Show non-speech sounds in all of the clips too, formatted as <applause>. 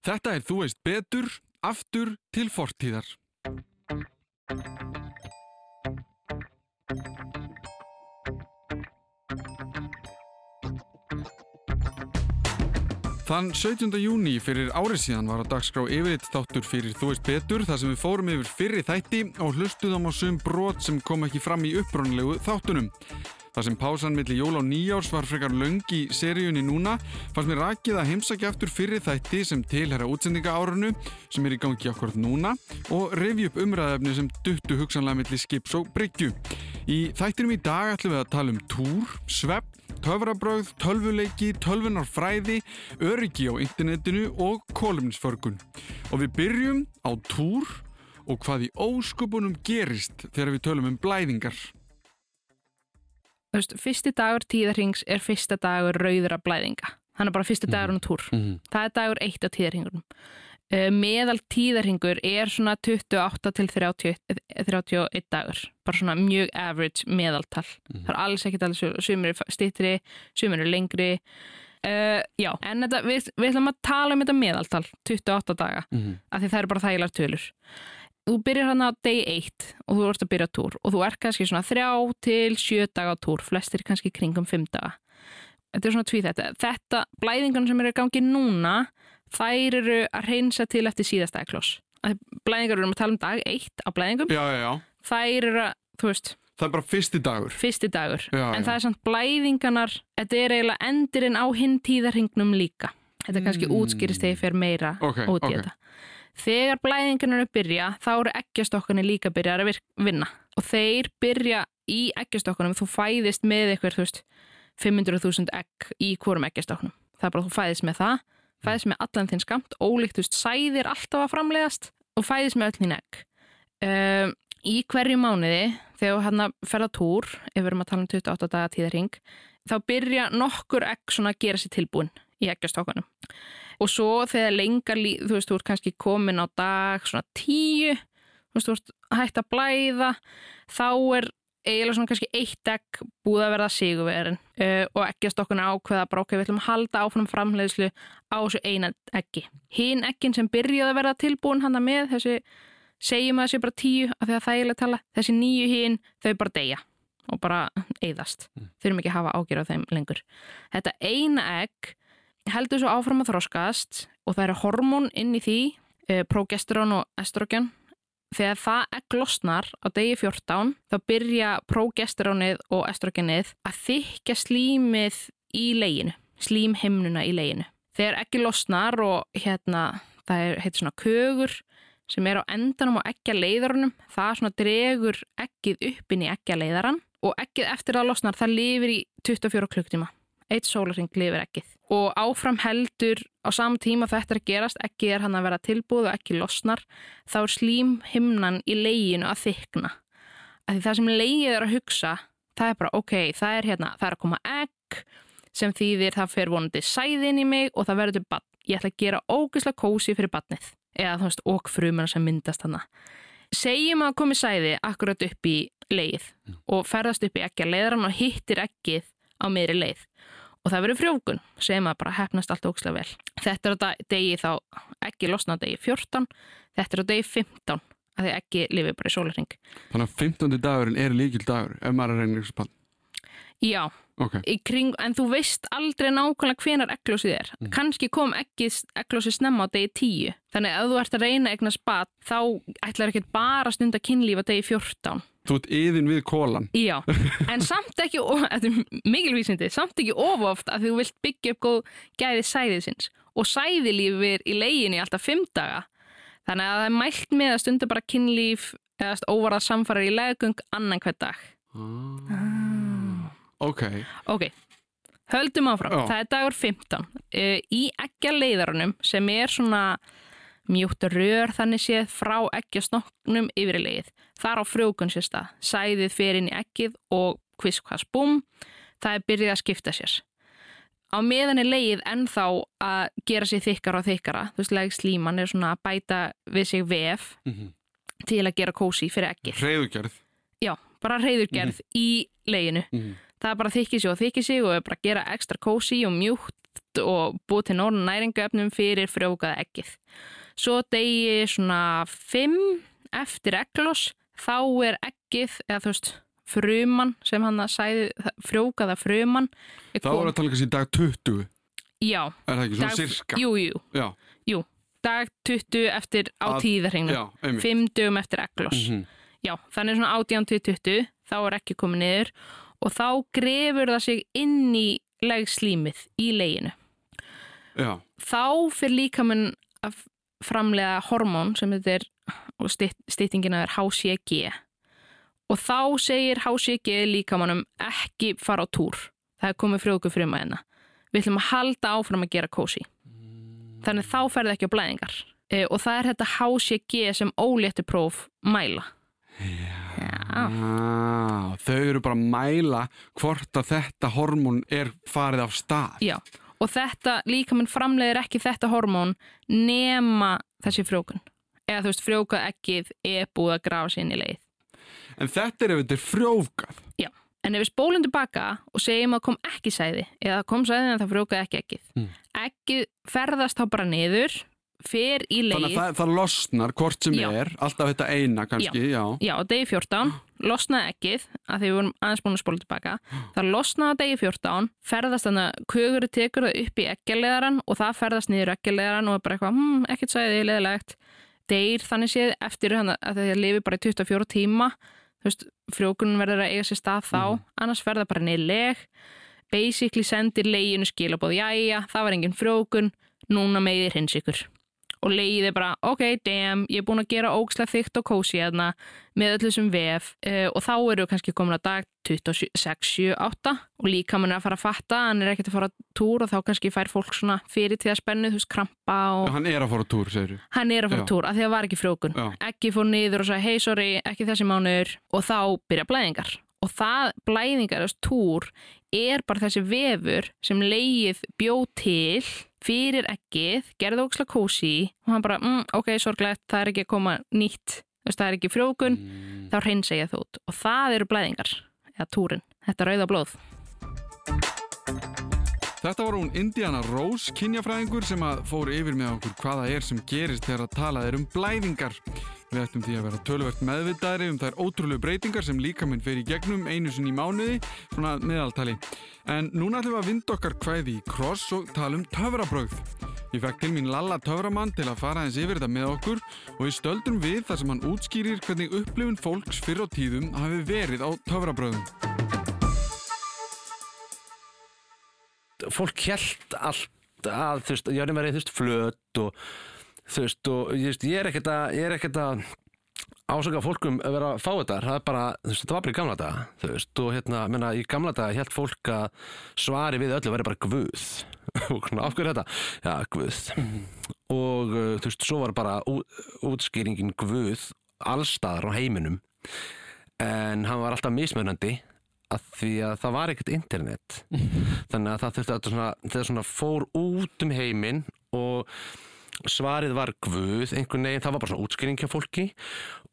Þetta er Þú veist betur, aftur til fortíðar. Þann 17. júni fyrir árið síðan var á dagskrá yfiritt þáttur fyrir Þú veist betur þar sem við fórum yfir fyrri þætti og hlustuðum á sum brot sem kom ekki fram í upprónlegu þáttunum. Það sem pásan millir jól og nýjárs var frekar löng í seríunni núna fannst mér rakið að heimsækja aftur fyrir þætti sem tilhæra útsendinga árunu sem er í gangi okkur núna og revi upp umræðefni sem duttu hugsanlega millir skips og bryggju. Í þættinum í dag ætlum við að tala um túr, svepp, töfrabröð, tölvuleiki, tölvunarfræði, öryggi á internetinu og kolumnisförgun. Og við byrjum á túr og hvað í óskupunum gerist þegar við tölum um blæðingar. Veist, fyrsti dagur tíðarhings er fyrsta dagur rauðra blæðinga. Hann er bara fyrsti dagur á túr. Mhm. Það er dagur eitt á tíðarhingunum. Uh, meðal tíðarhingur er svona 28 til 30, 31 dagur. Bara svona mjög average meðaltal. Það er alls ekkert alveg sumir stýttri, sumir lengri. Uh, já, en þetta, við, við ætlum að tala um þetta meðaltal, 28 daga, Mhm. af því það eru bara þægilar tölur. Þú byrjar hann á day 1 og þú ert að byrja túr og þú er kannski svona 3 til 7 daga túr, flestir kannski kringum 5 daga. Þetta er svona tví þetta. Þetta, blæðingarna sem eru í gangi núna, þær eru að reynsa til eftir síðasta eklos. Blæðingar eru um að tala um dag 1 á blæðingum, Já, já, já. þær eru að, þú veist, Það er bara fyrsti dagur. fyrsti dagur. Já, en já. það er samt blæðingarnar, þetta er eiginlega endurinn á hinn tíðarhingnum líka. Þetta kannski Mm. útskýrist þegar ég fer meira Ok, út í ok. þetta. Þegar að byrja, þá eru eggjastokkarnir líka byrjar að vinna. Og þeir byrja í eggjastokkunum, þú fæðist með eitthvað, þú veist, 500.000 egg í hvorum eggjastokkunum. Það er bara þú fæðist með það, fæðist með allan þinn skamt, ólíkt, þú veist, sæðir alltaf að framlegast og fæðist með öll þín egg. Um, í hverju mánuði, þegar hérna ferða túr, ef við erum að tala um 28 daga tíðarhing, þá byrja nokkur egg svona að gera sér tilbúin í eggjastokkunum. Og svo þegar lengar, lí- þú veist, þú ert kannski komin á dag svona tíu, þú veist, þú ert hægt að blæða, þá er eiginlega svona kannski eitt egg búið að verða sigurverin uh, og eggjastokkunni ákveða bara ok, við ætlum að halda áfram framleiðslu á þessu eina eggi. Hinn eggin sem byrjaði að verða tilbúin handa með þessi, segjum að þessi bara tíu af því að það er eiginlega tala, þessi nýju hinn þau bara deyja og bara eyðast. Þurfum ekki að hafa ágjör á þeim lengur. Þetta eina egg heldur svo áfram að þroskast og það eru hormón inn í því, eh, progesterón og estrogen. Þegar það egg losnar á degi 14 þá byrja progesterónið og estrogenið að þykja slímið í leginu, slímhimnuna í leginu. Þegar eggi losnar og hérna það heitir svona kögur sem er á endanum á eggja leiðarunum, það svona dregur eggið upp inn í eggja leiðaran og eggið eftir að losnar það lifir í 24 klukktíma. Eitt sólarring lifir eggið og áfram heldur á sama tíma þetta er að gerast, eggið er hann að vera tilbúð og ekki losnar, þá er slímhimnan í leginu að þykna. Af því það sem legið er að hugsa, það er bara ok, það er hérna, það er að koma egg sem þýðir það fer vonandi sæðin í mig og það verður bann. Ég ætla að gera ógeðslega kósi fyrir bannið eða þú veist, okk frumuna sem myndast hana. Segjum að komi sæði akkurat upp í leið og ferðast upp í eggja leiðran og hittir eggið á meiri leið og það verður frjókun, segjum að bara hefnast allt ógislega vel. Þetta er á degi þá ekki losna á degi 14, þetta er á degi 15 að því ekki lifið bara í sólarring. Þannig að 15. dagurinn er líkil dagur ef maður er reyna ykkur spann. Já, Ok, í kring, en þú veist aldrei nákvæmlega hvenar egglósið er. Mm. Kannski kom eggið, egglósið snemma á degi 10. Þannig að ef þú ert að reyna eignar spat, þá ætlar ekki bara að stunda kynlíf á degi 14. þú ert yðin við kólan. Já, en samt ekki, of- <laughs> er mikilvísindi, samt ekki ofoft að þú vilt byggja upp góð gæði sæðisins og sæðilífir í leiginni alltaf fimm daga. Þannig að það er mælt með að stunda bara kynlíf eða óvarað samfærar í legung annan hver dag. Ok, Ok, höldum áfram. Já. Það er dagur 15. Uh, í eggja leiðarunum sem er svona mjúkt rör þannig séð frá eggjastoknum yfir í leið. Þar á frjókun sér stað. Sæðið fer inn í eggið og kviskvast búm. Það er byrjið að skipta sér. Á meðan er leið ennþá að gera sér þykkara og þykkara. Þú veist, legg slíman er svona að bæta við sig vef Mhm. til að gera kósi fyrir eggið. reyðugerð. Já, bara reyðurgerð í leginu. Mhm. Það er bara þykki sig og þykki sig og bara gera ekstra kósi og mjúkt og búið til norðan næringuefnum fyrir frjókaða ekkið. Svo degi svona 5 eftir egglos þá er ekkið, eða þú veist, fruman sem hann að sæði, frjókaða fruman. er Þá er að tala kannski dag 20, Já, er það ekki svona dag- sirka? jú, jú, Já, jú, dag 20 eftir á tíðarhengnum, já, einmitt. 5 dögum eftir egglos. Mhm. Já, þannig svona 18 til 20, þá er ekki komið niður og þá grefur það sig inn í legslímið í leginu. Já, Þá fyrir líkamann að framlega hormón sem þetta er, og styttingina er HCG. Og þá segir HCG líkamannum ekki fara á túr. Það er komið frjóku fruma hérna. Við ætlum að halda áfram að gera kósi. Þannig þá ferði ekki á blæðingar. E, og það er þetta HCG sem ólétti próf mæla. Já. Ah, þau eru bara að mæla hvort að þetta hormón er farið af stað. Já, og þetta líkamann framleiðir ekki þetta hormón nema þessi frjókun. Eða þú veist, frjókað ekkið er búið að grafa sér inn í leið. En þetta er ef þetta er frjófgað. Já, en ef við spólum tilbaka og segjum að kom ekki sæði, eða kom sæði en það frjókað ekki ekkið. Mm. Ekkið ferðast þá bara niður, fer í leið. Þannig að það, það losnar hvort sem Já. er, alltaf þetta eina kannski, já. Já, degi 14 <gasps> losnaði ekkið, að því við vorum aðeins búin að spóla tilbaka, <gasps> það losnaði degi 14 ferðast þannig að kögur tekur það upp í ekkjaleðaran og það ferðast niður ekkjaleðaran og bara eitthvað, hm, ekkert sæði, leðilegt deyr þannig séð eftir að það lifi bara í 24 tíma. Þú veist, frjókunum verður að eiga sér stað þá. Annars ferða bara niður leg. Basically sendir leginu skilabóð jæja, það var engin frjókun núna megið hins ykkur og legið er bara, ok, damn, ég er búin að gera ógslega þygt og kósi hérna með öllu sem vef. Uh, og þá eru kannski komin að dag 26, 7, 8 og líka mann er að fara að fatta, hann er ekkert að fara að túr og þá kannski fær fólk svona fyrir tíða spennu, þú veist, krampa og Hann er að fara á túr, segir þú. hann er að fara að túr af því að það var ekki frjókun Já. ekki fór niður og sagði, hei, sorry, ekki þessi mánuður. Og þá byrja blæðingar. Og það blæðingar, þessu túr er bara þessi vefur sem leið bjó til fyrir ekkið, gerði óksla kósi og hann bara, mm, ok, sorglegt það er ekki að koma nýtt, þú það er ekki frjókun þá reynsa ég það út og það eru blæðingar, eða túrin þetta rauða blóð Þetta var hún Indiana Rose, kynjafræðingur sem að fór yfir með okkur hvaða er sem gerist þegar að talað er um blæðingar. Við ættum því að vera tölvert meðvitaðri um þær ótrúlegu breytingar sem líkaminn fer í gegnum einu sinni í mánuði, svona meðaltali. En núna ætlum við að vinda okkar hvæði í kross og tala um töfrabrögð. Ég fekk til mín Lalla töframann til að fara eins yfir þetta með okkur og við stöldrum við þar sem hann útskýrir hvernig upplifun fólks fyrr á tíðum hafi verið á töfrabröðum. Fólk held allt að þú veist, jörnum verið þú veist flöt og þú veist og veist, ég er ekkert að ég er ekkert að ásaka fólkum að vera að fá þetta, það er bara þú veist, þetta var bara í gamla daga, þú veist og hérna, menna, í gamla daga held fólk að svari við öllu verið bara guð. <laughs> Og svona, af hverju er þetta? Já, guð. Og uh, þú veist, svo var bara útskýringin guð allstaðar á heiminum. En hann var alltaf mismunandi að því að það var ekkert internet. <laughs> Þannig að það þurfti að svona, þegar svona fór út um heiminn og svarið var guð einhvern veginn, það var bara svona útskýring hjá fólki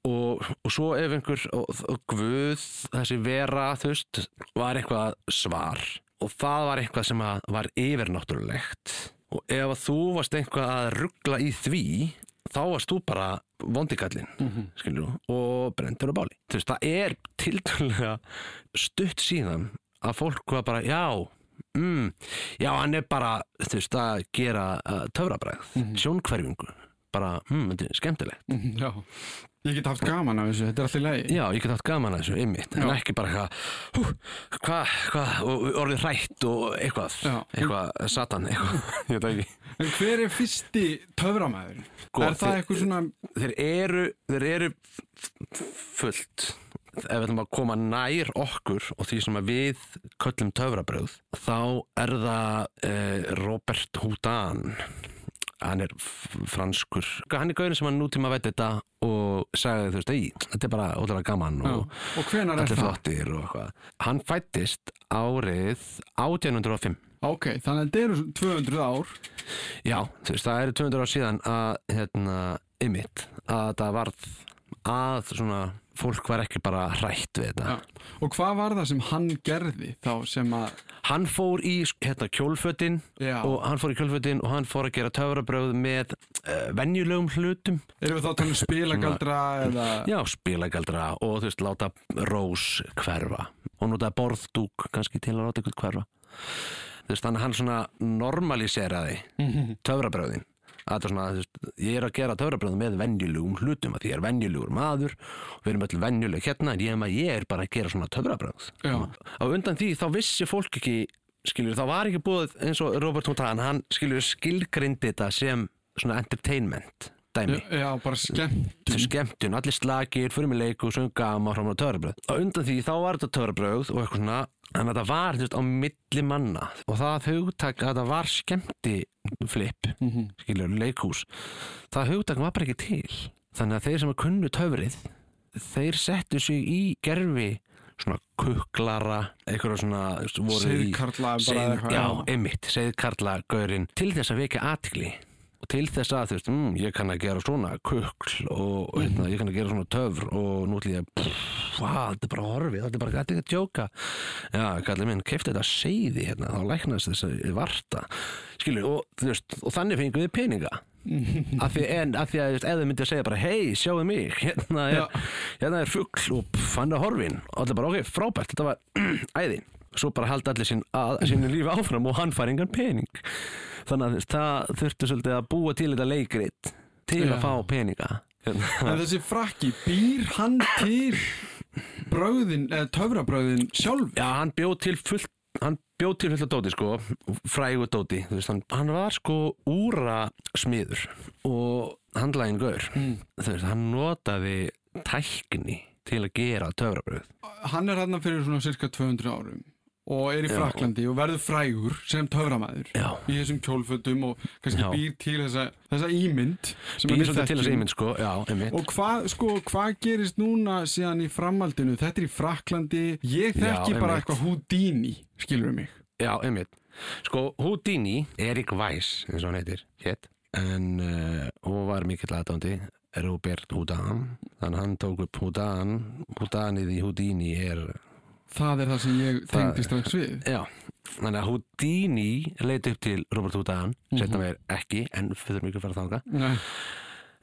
og, og svo ef einhver og, og guð, þessi vera þú veist, var eitthvað svar og það var eitthvað sem var yfirnáttúrulegt. Og ef þú varst eitthvað að ruggla í því þá varst þú bara vondikallin mm -hmm. og brendur á báli. Þú veist, það er tiltölulega stutt síðan að fólk var bara, já mm, já, hann er bara þú veist, að gera uh, töfrabræð sjónkverfingu bara, mm, þetta er skemmtilegt. Já, ég get haft gaman af þessu, þetta er alltaf lægi. já, ég get haft gaman að þessu einmitt en ekki bara eitthvað hvað, hvað, orðið hrætt og eitthvað, Já. eitthvað satan, eitthvað, <laughs> ég veit ekki En hver er fyrsti töframæður? Sko, er það eitthvað svona... þeir eru, þeir eru fullt ef við ætlum að koma nær okkur og því sem við köllum töfrabröð þá er það eh, Robert Houdin hann er franskur. Hann er gaurin sem hann nútíma veit þetta og sagði þú veist, ei, þetta er bara ótrúlega gaman og Og er allir flottir og eitthvað. Hann fættist árið 1805 Ok, þannig að þetta eru 200 ár. Já, þú veist, það eru 200 ár síðan að, hérna, ymmit, að það varð að svona fólk var ekki bara hrætt við þetta. Já. Og hvað var það sem hann gerði þá sem að hann fór í hérna, kjólfötin Já. og hann fór í kjólfötin og hann fór að gera töfrabröð með uh, venjulegum hlutum. Erum við þá að tala um spilagaldra eða já, spilagaldra og þú veist, láta rós hverfa og notaði borðdúk kannski til að láta ykkur hverfa. Þú veist, þannig hann svona normaliseraði töfrabröðin að þetta er svona, þú veist, ég er að gera töfrabröð með venjulegum hlutum því ég er venjulegur maður og við erum öll venjuleg hérna en ég, ég er bara að gera svona töfrabröð á undan því þá vissi fólk ekki skilur, þá var ekki búið eins og Robert Montan hann skilur skilgrindi þetta sem svona entertainment dæmi. Já, bara skemmt til skemmtun, allir slagir, fyrir með leiku, sönga, maður fram á töfrabröð. Á undan því þá var þetta töfrabröð og eitthvað svona, en þetta var veist, á milli manna. Og það hugtak að þetta var skemmti flip, skilur, leikhús, það hugtak var bara ekki til. Þannig að þeir sem að kunnu töfrið, þeir settu sig í gerfi svona kuklara, eitthvað svona, Seið, eitthvað, já, einmitt, segðkarla gaurinn til þess að vekja aðtikli og til þess að þú veist, mm, ég kann að gera svona kukl og Mhm. hérna, ég kann að gera svona töfr og nú ætlum ég að þetta er bara horfið, þetta er bara gæti ekki að djóka já, kallið minn, keifti þetta seiði hérna, þá læknast þess að varta. Skilur, og, þú veist, og þannig fengum við peninga. <laughs> Af því, en, af því að þú veist, þið myndi að segja bara hei, sjáu mig, hérna er, Já. hérna er fugl og hann er horfin og allir bara, ok, frábært, þetta var <clears throat> æði svo bara halda allir sín, að, sínu lífi áfram og hann fær engan pening þannig að það þurftu svolítið að búa til þetta leikrit til Já. að fá peninga. En þessi frakki, býr hann til bröðin, eða töfrabröðin sjálf? Já, hann bjóð til fullt hann bjóð til fullt af dóti sko frægu dóti, þú veist, hann, hann var sko úra smiður og handlægin gaur Mm. þú veist, hann notaði tækni til að gera töfrabröð Hann er hann fyrir svona cirka 200 árum og er í. Fraklandi og verður frægur sem töframæður Já. í þessum kjólfötum og kannski Já. býr til þessa, þessa ímynd býr til þekkjum. þess ímynd sko, já, Og hvað sko, hvað gerist núna síðan í framhaldinu? Þetta er í Fraklandi, ég þekki bara eitthvað Houdini, skilur mig. Já, einmitt. Sko, Houdini, Erik Weiss, eins og hann heitir, hétt, en uh, hún var mikill aðdándi, Robert Houdin, þannig hann tók upp Houdin, Houdinið í Houdini er, Það er það sem ég Það- tengdi strax við. já, þannig að Houdini leit upp til Robert Houdin, Mhm. setna mér ekki, en við þurfum ekki að fara þanga.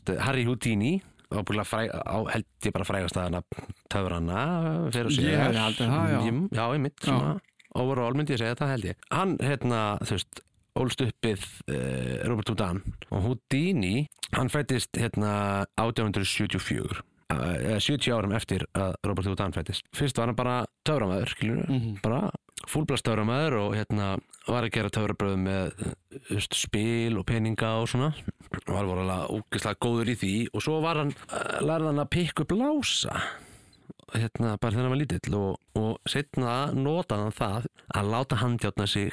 Þetta er Harry Houdini, ábúinlega fræ, á, held ég bara frægast að hana töfrana fyrir Ég hefði haldið það, já. Einmitt, Já. svona, overall myndi ég segja þetta held ég. Hann, hérna, þú veist, ólst uppið uh, Robert Houdin og Houdini, hann fættist hérna 1874 eða 70 árum eftir að Robert Houdin fættist. Fyrst var hann bara töframæður, skiljur, Mhm. bara fúlblast töframæður og hérna var að gera töfrabröð með þú veist, spil og peninga og svona og var alveg ógeðslega góður í því og svo var hann, lærði hann að pikka upp lása hérna bara þegar hann var lítill og, og setna notaði hann það að láta handjátna sig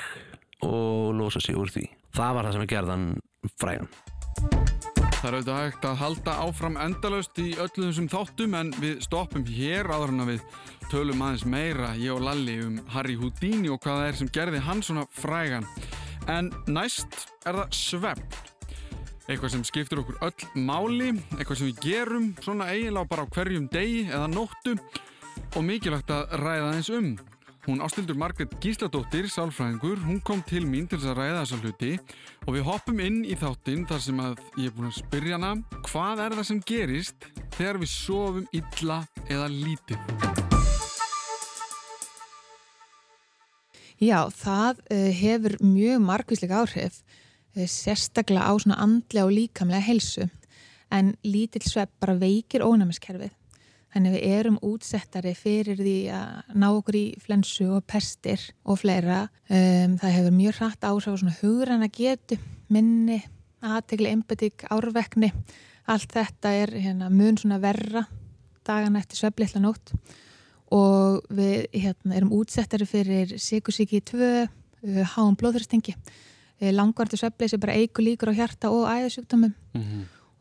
og losa sig úr því það var það sem gerði hann frægan það er auðvitað hægt að halda áfram endalaust í öllu þessum þáttum en við stoppum hér áður en við tölum aðeins meira, ég og Lalli, um Harry Houdini og hvað það er sem gerði hann svona frægan. En næst er það svefn. Eitthvað sem skiptir okkur öll máli, eitthvað sem við gerum svona eiginlega bara á hverjum degi eða nóttu og mikilvægt að ræða eins um. Hún ástildur Margrét Gísladóttir, sálfræðingur, hún kom til mín til þess að ræða þessa hluti og við hoppum inn í þáttinn þar sem að ég er búin að spyrja hana hvað er það sem gerist þegar við sofum illa eða lítið. Já, það uh, hefur mjög margvíslega áhrif, uh, sérstaklega á svona andlega og líkamlega helsu, en lítill svepp bara veikir ónæmiskerfið. Þannig við erum útsettari fyrir því að ná okkur í flensu og pestir og fleira. Um, það hefur mjög hratt áhrif á svona hugræna getu, minni, aðtegli, empatík, árvekni. Allt þetta er hérna, mun svona verra dagana eftir svepplitla nótt og við hérna, erum útsettari fyrir sikursíki 2, uh, háum blóðþröstingi, uh, langvartu sveppleysi bara eigu líkur á hjarta og æðasjúkdómum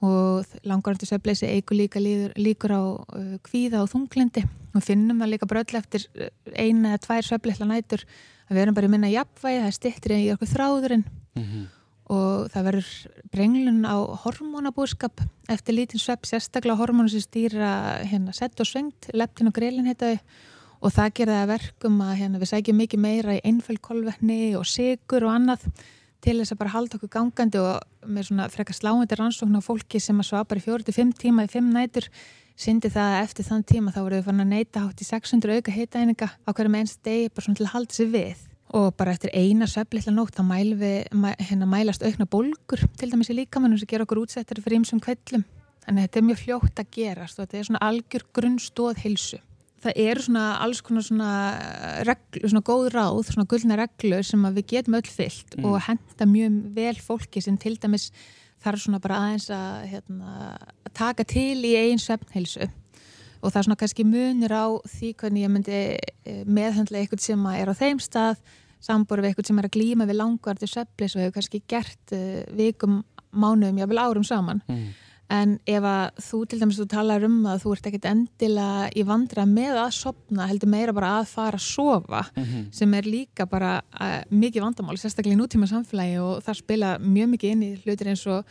og langvartu sveppleysi eigu líka líður, líkur á uh, kvíða og þunglindi og finnum það líka bara öll eftir uh, eina eða tvær sveppleitla nætur. Að við erum bara í minna jafnvægi, það er stittir í okkur þráðurinn. Og það verður brenglun á hormónabúskap eftir lítinn svepp, sérstaklega hormónu sem stýra hérna sett og svengt, leptin og grelin heitaði og það gerði að verkum að hérna, við sækjum mikið meira í einföldkolvetni og sigur og annað til þess að bara halda okkur gangandi og með svona frekar sláandi rannsókn á fólki sem að svá bara í fjóri til fimm tíma í fimm nætur syndi það að eftir þann tíma þá voru við fann að neyta hátt í 600 auka heitaeininga á hverjum einst degi bara svona til að halda sig við. Og bara eftir eina söflitla nótt þá mæl mæ, hérna mælast aukna bólgur til dæmis í líkamannum sem ger okkur útsettari fyrir ymsum kvellum þannig að þetta er mjög fljótt að gerast og þetta er svona algjör grunnstóð hilsu það eru svona alls konar svona, reglu, svona góð ráð, svona gullna reglur sem við getum öll fyllt mm. og henda mjög vel fólki sem til dæmis þarf svona bara aðeins að, hérna, taka til í einn svefnheilsu og það er svona kannski munir á því hvernig ég myndi eh, meðhandla eitthvað sem er á þeim stað sambor við eitthvað sem er að glýma við langvartu sveflis og hefur kannski gert uh, vikum, mánuðum, jável árum saman mm. En ef að þú til dæmis þú talar um að þú ert ekkert endilega í vandra með að sopna, heldur meira bara að fara að sofa mm -hmm. sem er líka bara uh, mikið vandamál, sérstaklega í nútíma samfélagi og það spila mjög mikið inn í hlutir eins og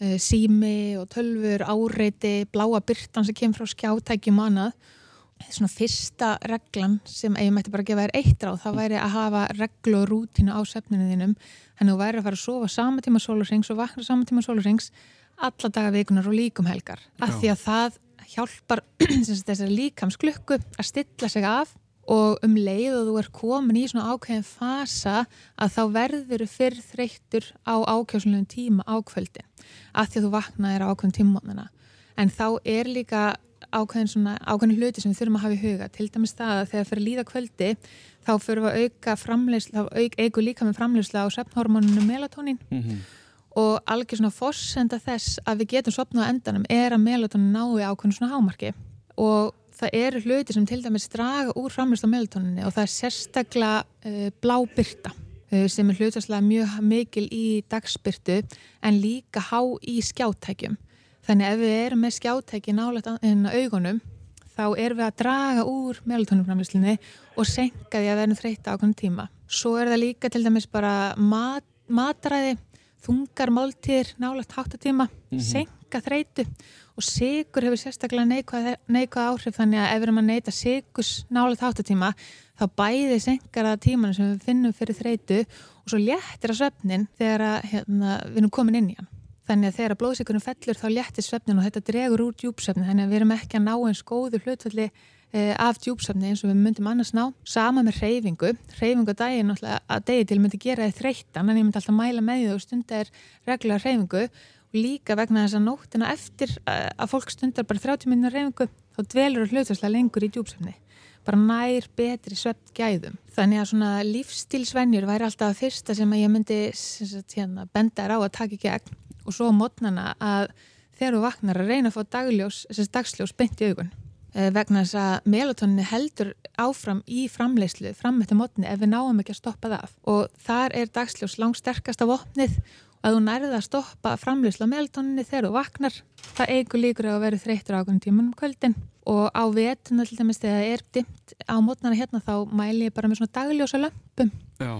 uh, sími og tölfur, áreiti, bláa byrtan sem kemur frá skjátækjum annað. Svona fyrsta reglan sem ég mætti bara gefa þér eitt ráð, það væri að hafa reglu og rútínu á sefninu þínum, þannig að þú væri að fara að sofa sama tíma sólurrings og vakna sama tíma sólurrings alla daga vikunar og líkum helgar. Af því að það hjálpar <clears throat> þessari líkamsklukku að stilla sig af og um leið og þú er komin í svona ákveðin fasa að þá verður fyrr þreyttur á ákjóðslega tíma ákvöldi af því að þú vaknaðir á ákveðin tímónana en þá er líka ákveðin, svona, ákveðin hluti sem við þurfum að hafa í huga. Til dæmis það að þegar fyrir líða kvöldi þá fyrir við að auka framleysla, þá auk, eigu líka með framleysla á svefnhormoninu melatonin mm -hmm og alveg svona fórsenda þess að við getum sopnað á endanum er að melatonin nái ákveðinu svona hámarki. Og það eru hluti sem til dæmis draga úr framlist á melatoninni og það er sérstaklega uh, blábyrta uh, sem er hlutastlega mjög mikil í dagsbyrtu en líka há í skjáttækjum þannig ef við erum með skjáttæki nálega en augunum þá erum við að draga úr melatoninframlislinni og senka því að verðum þreytta ákveðinu tíma. Svo er það líka til dæmis bara mat, matræði þungar máltíðir nálagt háttatíma, mm -hmm. senka þreitu og sigur hefur sérstaklega neikvæð, neikvæð áhrif þannig að ef við erum að neita sigurs nálagt háttatíma þá bæði senkar það tímanu sem við finnum fyrir þreitu og svo léttir að svefnin þegar að, hérna, við erum komin inn í hann. Þannig að þegar að blóðsikurinn fellur þá léttir svefnin og þetta dregur úr djúpsvefnin þannig að við erum ekki að ná eins góðu hlutvalli Eh, af djúpsafni eins og við myndum annars ná sama með reyfingu, reyfingu að daginn að degi til myndi gera þið þreyttan en ég myndi alltaf mæla með því og stundar reglulega reyfingu og líka vegna þess að nóttina eftir eh, að fólk stundar bara 30 minnur reyfingu þá dvelur það hlutastlega lengur í djúpsafni. Bara nær betri svept gæðum. Þannig að svona lífstílsvenjur væri alltaf að fyrsta sem að ég myndi hérna, benda þér á að taka í gegn. Og svo mótnana að þegar þú vaknar að reyna að fá dagljós, Eh, vegna þess að melatoninni heldur áfram í framleyslu fram eftir mótni ef við náum ekki að stoppa það og þar er dagsljós langt sterkast af opnið og að þú nærða að stoppa framleyslu á melatoninni þegar þú vaknar það eigur líkur að vera þreytur ákveðin tíman um kvöldin. Og á vetuna til dæmis þegar það er dimt á mótnana hérna þá mæli ég bara með svona dagljósa lömpum. Já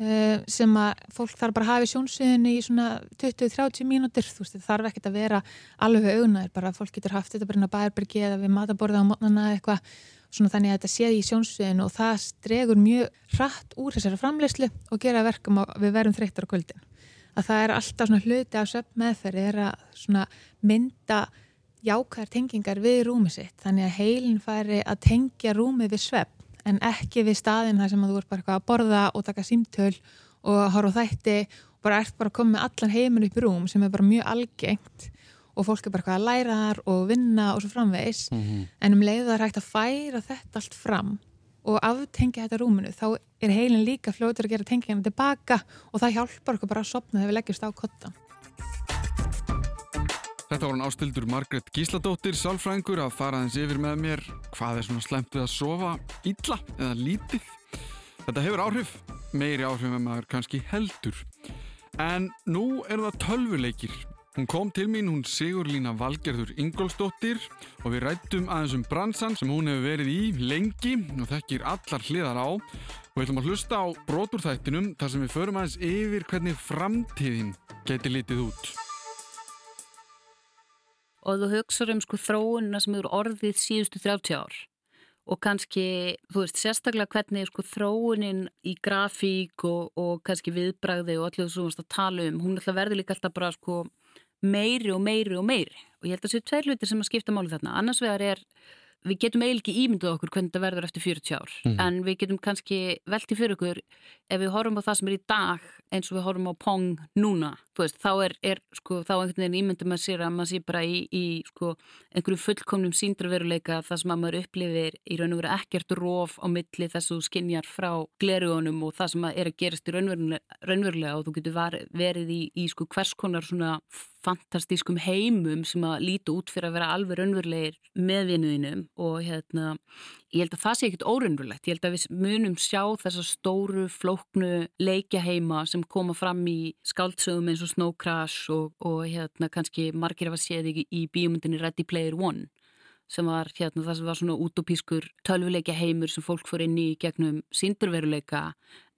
sem að fólk þarf bara að hafa í sjónsviðinu í svona 20-30 mínútur. Þú veist, það þarf ekkert að vera alveg auðnaður, bara fólk getur haft þetta bara inn á bærbyrgi eða við mataborða á mótnana eitthvað, svona þannig að þetta séð í sjónsviðinu og það stregur mjög rætt úr þessari framleyslu og gera verkum að við verum þreyttar á kvöldin. Að það er alltaf svona hluti af söp meðferði er að svona mynda jákæðar tengingar við rúmi sitt, þannig að heilin færi að tengja rúmið við svepp en ekki við staðin þar sem þú ert bara að borða og taka símtöl og horfa þætti og bara ert bara að koma með allan heiminn upp í rúm sem er bara mjög algengt og fólk er bara að læra þar og vinna og svo framvegs mm -hmm. en um leiðu það er hægt að færa þetta allt fram og aftengja þetta rúminu þá er heilin líka fljóður að gera tengingina tilbaka og það hjálpar okkur bara að sopna þegar við leggjumst á kottan Þetta hann ástildur Margret Gísladóttir, sálfræðingur, að fara aðeins yfir með mér hvað er svona slemt við að sofa illa eða lítið. Þetta hefur áhrif, meiri áhrif en maður kannski heldur. En nú eru það tölvuleikir Hún kom til mín, hún Sigurlína Valgerður Ingolsdóttir og við rættum aðeins um bransan sem hún hefur verið í lengi og þekkir allar hliðar á og við ætlum að hlusta á broturþættinum þar sem við förum aðeins yfir hvernig framtíðin geti litið út. Og þú hugsaður um sko þróunina sem eru orðið síðustu 30 ár. Og kannski, þú veist, sérstaklega hvernig sko þróunin í grafík og, og kannski viðbræði og allir þú veist að tala um, hún ætla að verði líka alltaf bara sko meiri og meiri og meiri. Og ég held að það séu tveir hlutir sem að skipta máli þarna. Annars vegar er við getum eiginlega ekki ímynduð okkur hvernig þetta verður eftir 40 ár mm -hmm. en við getum kannski veltið fyrir okkur ef við horfum á það sem er í dag eins og við horfum á Pong núna veist, þá er, er sko, þá einhvern veginn ímyndum að sér að maður sé bara í, í sko, einhverju fullkomnum síndraveruleika það sem að maður upplifir í raun og veru ekkert róf á milli þess að þú skinjar frá glerugunum og það sem er að gerast í raunverulega, raunverulega og þú getur var, verið í, í sko, hvers konar svona fantastískum heimum sem að líti út fyrir að vera alveg raunverulegir meðvinniðinum og hérna, ég held að það sé ekkit óraunverulegt, ég held að við munum sjá þessa stóru, flóknu leikjaheima sem koma fram í skáldsögum eins og Snow Crash og, og hérna kannski margir af að séð í, í bíomundinni Ready Player One sem var hérna það sem var svona útópískur tölvuleikja heimur sem fólk fór inn í gegnum síndarveruleika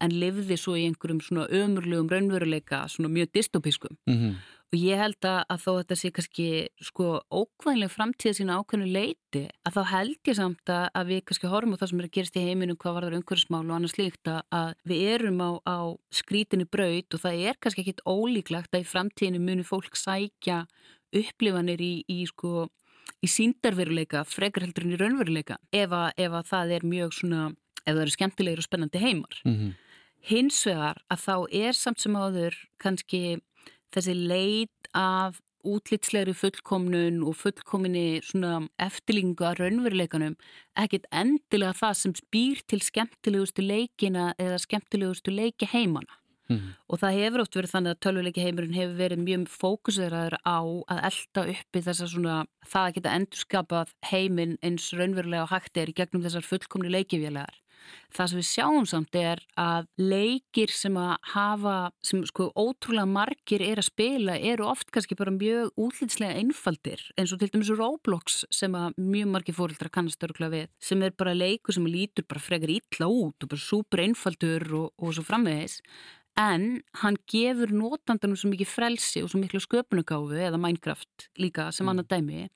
en livði svo í einhverjum svona ömurlegum raunveruleika, svona mjög dystopískum mm -hmm. Og ég held að, að þó þetta sé kannski sko ókvæðinlega framtíða sína ákveðinu leiti að þá held ég samt að, að við kannski horfum á það sem er að gerast í heiminu hvað var það umhverfismál og annars líkt að við erum á, á skrítinni braut og það er kannski ekkit ólíklegt að í framtíðinu muni fólk sækja upplifanir í, í sko í síndarveruleika, frekar heldur en í raunveruleika ef að, ef að það er mjög svona, ef það eru skemmtilegir og spennandi heimar. Mm -hmm. Hins vegar að þá er samt sem áður kannski þessi leit af útlitslegri fullkomnun og fullkominni svona eftirlingu að raunveruleikanum ekkit endilega það sem spýr til skemmtilegustu leikina eða skemmtilegustu leiki heimana. Mm. Og það hefur oft verið þannig að tölvuleiki heimurinn hefur verið mjög fókuseraður á að elda uppi þess að svona það að geta endurskapað heiminn eins raunverulega og hægt er gegnum þessar fullkomni leikifélagar. Það sem við sjáum samt er að leikir sem að hafa, sem sko ótrúlega margir er að spila eru oft kannski bara mjög útlýtslega einfaldir eins og til dæmis Roblox sem að mjög margir fórildra kannast öruglega við sem er bara leiku sem lítur bara frekar ítla út og bara súper einfaldur og, og svo framvegis en hann gefur notandanum svo mikið frelsi og svo miklu sköpunugáfu eða Minecraft líka sem mm. annað dæmi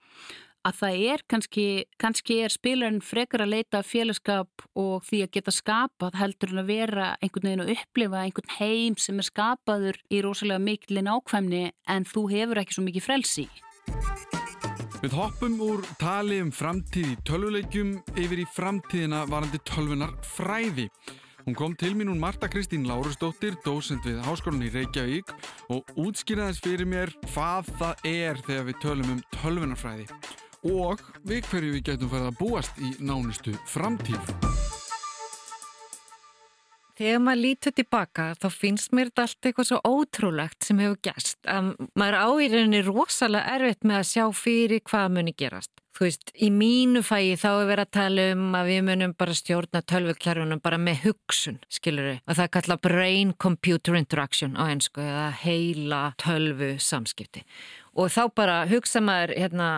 að það er kannski, kannski er spilarinn frekar að leita félagskap og því að geta skapað heldur en að vera einhvern veginn að upplifa einhvern heim sem er skapaður í rosalega mikilinn ákvæmni en þú hefur ekki svo mikið frelsi. Við hoppum úr tali um framtíð í tölvuleikjum yfir í framtíðina varandi tölvunar fræði. Hún kom til mín hún Marta Kristín Lárusdóttir, dósend við Háskólinni Reykjavík og útskýraðis fyrir mér hvað það er þegar við tölum um tölvunarfræði og við hverju við getum farið að búast í nánustu framtíð. Þegar maður lítur tilbaka þá finnst mér þetta allt eitthvað svo ótrúlegt sem hefur gæst að maður áýrinni rosalega erfitt með að sjá fyrir hvað muni gerast. Þú veist, í mínu fæi þá er verið að tala um að við munum bara stjórna tölvuklarfunum bara með hugsun, skilur við. Og það er kallað brain-computer interaction á einsku eða heila tölvu samskipti. Og þá bara hugsa maður, hérna,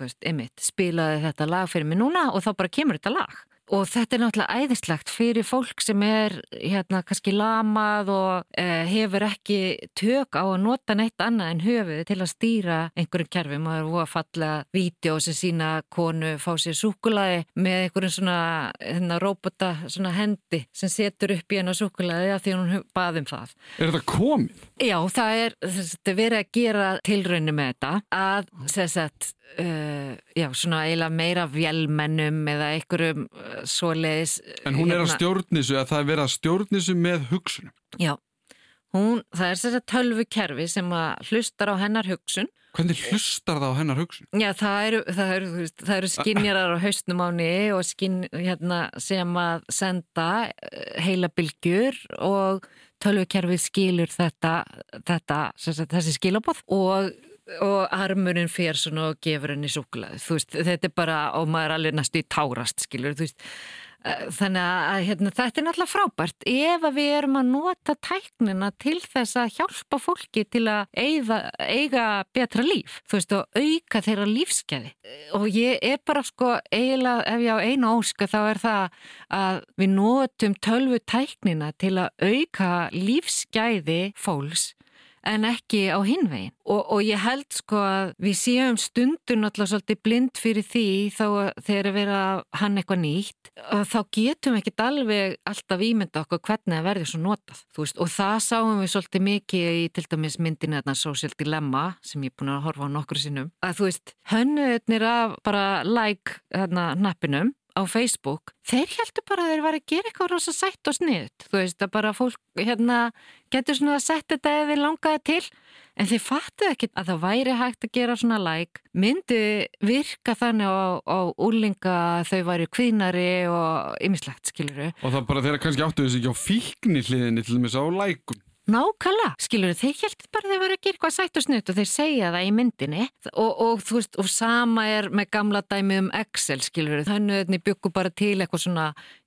þú veist, Emmitt, spilaði þetta lag fyrir mig núna og þá bara kemur þetta lag og þetta er náttúrulega æðislegt fyrir fólk sem er hérna kannski lamað og eh, hefur ekki tök á að nota neitt annað en höfuð til að stýra einhverjum kerfum og það er búið að falla vídeo sem sína konu fá sér súkulaði með einhverjum svona hérna, robota svona hendi sem setur upp í hennar súkulaði að því hún baði um það. Er þetta komið? Já, það er, er verið að gera tilrauninu með þetta að, sagt, Uh, já, svona eiginlega meira vélmennum eða einhverjum uh, svoleiðis En hún er að hérna- stjórnisu, að það er verið að stjórnisu með hugsunum? Já, hún, það er þess að tölvu kerfi sem að hlustar á hennar hugsun. Hvernig hlustar það á hennar hugsun? Já, það eru, það eru, það eru skinjarar á hausnum áni og skin, hérna, sem að senda uh, heila bylgjur og tölvukerfið skilur þetta, þetta þessi skilabóð og og armurinn fyrir svona og gefur henni súklaði, þú veist, þetta er bara og maður er alveg næstu í tárast, skilur, þú veist Eh, Þannig að hérna, þetta er náttúrulega frábært ef að við erum að nota tæknina til þess að hjálpa fólki til að eiga, eiga betra líf, þú veist, og auka þeirra lífskeiði. Og ég er bara sko, eiginlega, ef ég á einu óska þá er það að við notum tölvu tæknina til að auka lífskeiði fólks en ekki á hinvegin. Og, og ég held sko að við séum stundun alltaf svolítið blind fyrir því þá þegar við erum að hann eitthvað nýtt, þá getum við ekkit alveg alltaf ímynda okkur hvernig það verður svo notað. Veist, og það sáum við svolítið mikið í til dæmis myndinu þarna Social Dilemma sem ég er búin að horfa á nokkru sinnum. Að þú veist, hönnuðnir af bara like hérna nappinum á Facebook, þeir heldur bara að þeir var að gera eitthvað rosa sætt og sniðt þú veist að bara fólk hérna getur svona að setja þetta eða þeir langaði til en þeir fattu ekki að það væri hægt að gera svona like. Myndi virka þannig á, á úlinga þau væri kvínari og ymmislegt skiluru Og það bara þeirra kannski áttu þessi ekki á fíkni hliðinni til þess að á lækum. Nákvæmlega, skilur þeir heldur bara að þeir verið að gera eitthvað sætt og snutt og þeir segja það í myndinni. Og, og þú veist, og sama er með gamla dæmi um Excel, skilur þannig að byggu bara til eitthvað svona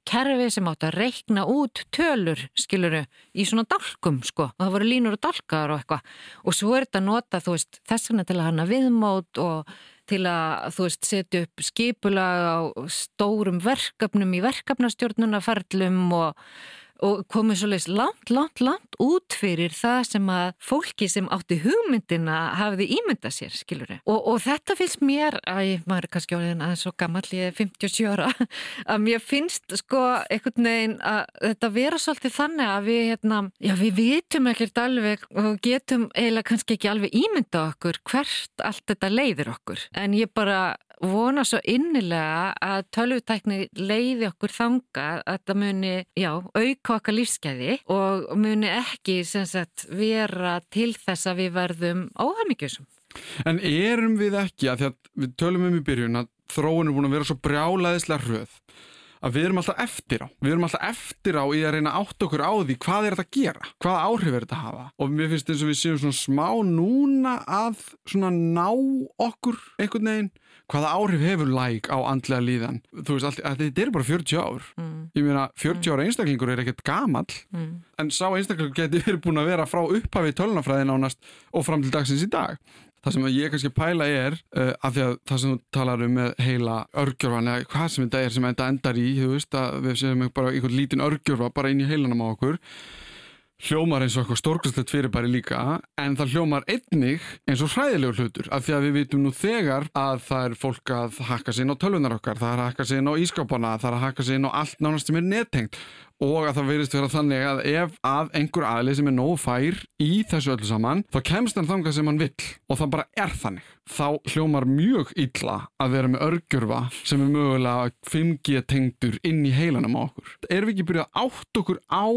kerfi sem átt að reikna út tölur, skilur í svona dálkum, sko, og það voru línur og dálkar og eitthvað, og svo er þetta nota, þú veist, þess vegna til að hana viðmót og til að, þú veist, setja upp skipulag á stórum verkefnum í verkefnastjórnunarferlum og og komið svolítið langt, langt, langt út fyrir það sem að fólki sem átti hugmyndina hafiði ímyndað sér, skilur þau. Og, og þetta finnst mér, að maður er kannski áliðin aðeins svo gammal, ég er 57 ára, <laughs> að mér finnst sko einhvern veginn að þetta vera svolítið þannig að við, hérna, já við vitum ekkert alveg og getum eiginlega kannski ekki alveg ímyndað okkur hvert allt þetta leiðir okkur. En ég bara vona svo innilega að tölvutækni leiði okkur þanga að þetta muni, já, auka okkar lífskeiði og muni ekki sagt, vera til þess að við verðum óhæmyggjusum. En erum við ekki, að því að við tölum um í byrjun að þróun er búin að vera svo brjálaðislega hröð að við erum alltaf eftir á. Við erum alltaf eftir á í að reyna átt okkur á því hvað er þetta að gera, hvað áhrif er þetta að hafa. Og mér finnst eins og við séum svona smá núna að svona ná okkur einhvern veginn hvaða áhrif hefur læk á andlega líðan þú veist, þetta er bara 40 ár mm. ég meina, 40 mm. ára einstaklingur er ekkert gamal mm. en sá einstaklingur getur verið búin að vera frá upphafi tölunafræðin ánast og fram til dagsins í dag það sem ég kannski pæla er uh, af því að það sem þú talar um með heila örgjörfan eða hvað sem þetta er sem þetta endar í þú veist, að við séum bara einhvern lítinn örgjörfa bara inn í heilanum á okkur hljómar eins og eitthvað stórkastlegt fyrirbæri líka en það hljómar einnig eins og hræðilegur hlutur af því að við vitum nú þegar að það er fólk að hakka sér inn á tölvunar okkar það er að hakka sér inn á ískápana, það er að hakka sér inn á allt nánast sem er nettengt og að það verist vera þannig að ef að einhver aðlið sem er nógu fær í þessu öllu saman, þá kemst hann þangað sem hann vill og það bara er þannig. Þá hljómar mjög illa að vera með örgjörfa sem er mögulega 5G tengdur inn í heilanum á okkur. Erum við ekki byrjað átt okkur á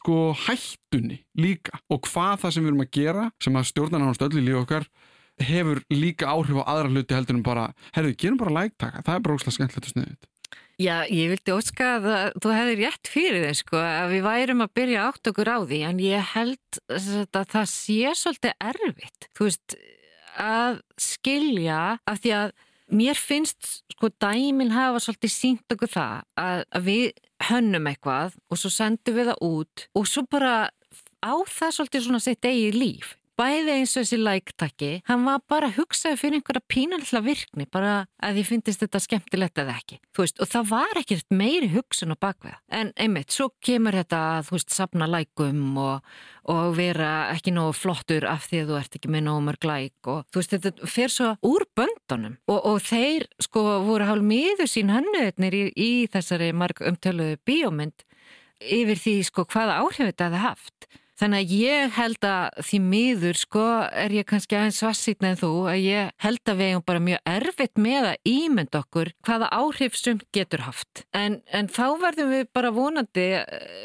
sko hættunni líka og hvað það sem við erum að gera sem að stjórna náttúrulega öll í líf okkar hefur líka áhrif á aðra hluti heldur en bara, herru, gerum bara lægtaka, það er ósláð skemmtilegt og sniðið. Já, ég vildi óska að þú hefði rétt fyrir þau sko að við værum að byrja átt okkur á því en ég held að það sé svolítið erfitt, þú veist, að skilja af því að mér finnst sko dæmin hafa svolítið sínt okkur það að, að við hönnum eitthvað og svo sendum við það út og svo bara á það svolítið svona sitt eigið líf bæði eins og þessi læktakki, hann var bara hugsaði fyrir einhverja pínalilla virkni, bara að ég finnist þetta skemmtilegt eða ekki. Veist, og það var ekkert meiri hugsun á bakveða. En einmitt, svo kemur þetta að þú veist, sapna lækum og, og vera ekki nógu flottur af því að þú ert ekki með nógu mörg læk og þú veist, þetta fer svo úr böndunum og, og þeir sko voru hálf miður sín hannuðnir í, í þessari marg umtöluðu bíómynd yfir því sko hvaða áhrif þetta hefði haft. Þannig að ég held að því miður sko er ég kannski aðeins svarsýtna en þú að ég held að við hefum bara mjög erfitt með að ímynda okkur hvaða áhrif sem getur haft. En, en þá verðum við bara vonandi,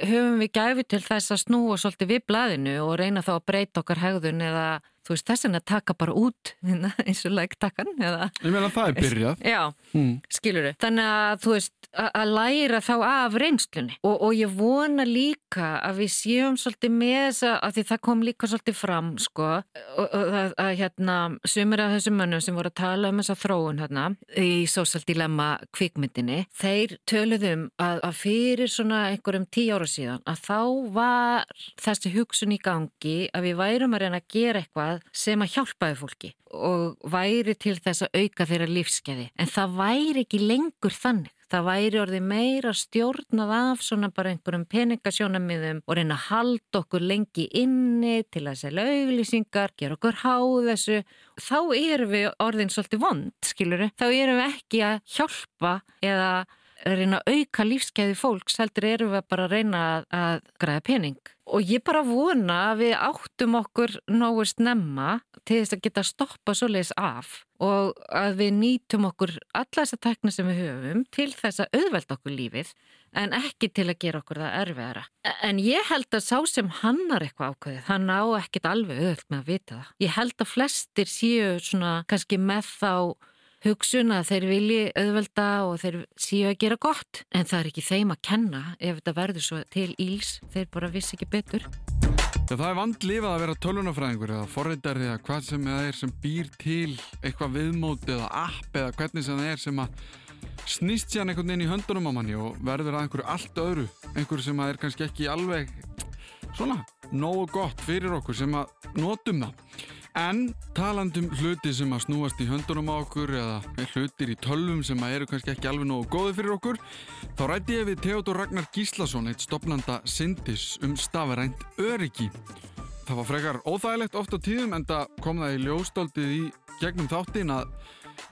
höfum við gæfi til þess að snúa svolítið við blaðinu og reyna þá að breyta okkar hegðun eða þú veist þess að taka bara út <laughs> hérna, eins og lægtakkan. Ég meina það er byrjað. <laughs> Já, mm. skilur þau. Þannig að þú veist að læra þá af reynslunni og, og ég vona líka líka að við séum svolítið með þessa, að því það kom líka svolítið fram, sko, og, og að, að hérna, sumir af þessum mönnum sem voru að tala um þessa þróun hérna í Social Dilemma kvikmyndinni, þeir töluðum að, að fyrir svona einhverjum tíu ára síðan að þá var þessi hugsun í gangi að við værum að reyna að gera eitthvað sem að hjálpaði fólki og væri til þess að auka þeirra lífskeiði. En það væri ekki lengur þannig. Það væri orðið meira stjórnað af svona bara einhverjum peningasjónamiðum og reyna að halda okkur lengi inni til að selja auglýsingar, gera okkur háð þessu. Þá erum við orðin svolítið vond, skiluru. Þá erum við ekki að hjálpa eða reyna að auka lífskeiði fólks, heldur erum við bara að reyna að, að græða pening. Og ég bara vona að við áttum okkur nógu snemma til þess að geta stoppa svo leiðis af og að við nýtum okkur alla þessa tekna sem við höfum til þess að auðvelda okkur lífið en ekki til að gera okkur það erfiðara. En ég held að sá sem hannar eitthvað ákveðið, hann á ekkit alveg auðvöld með að vita það. Ég held að flestir séu svona kannski með þá hugsun að þeir vilji auðvelda og þeir séu að gera gott en það er ekki þeim að kenna ef þetta verður svo til íls þeir bara vissi ekki betur. Það er vandlifað að vera tölunafræðingur eða forreitari eða hvað sem það er sem býr til eitthvað viðmót eða app eða hvernig sem það er sem að snýst sér einhvern veginn í höndunum á manni og verður að einhverju allt öðru. Einhverju sem að er kannski ekki alveg svona nógu gott fyrir okkur sem að notum það En talandum hluti sem að snúast í höndunum á okkur eða hlutir í tölvum sem að eru kannski ekki alveg nógu góði fyrir okkur þá rætti ég við Theodor Ragnar Gíslason eitt stopnanda Sindis um stafarænt öryggi. Það var frekar óþægilegt oft á tíðum en það kom það í ljóstaldið í gegnum þáttin að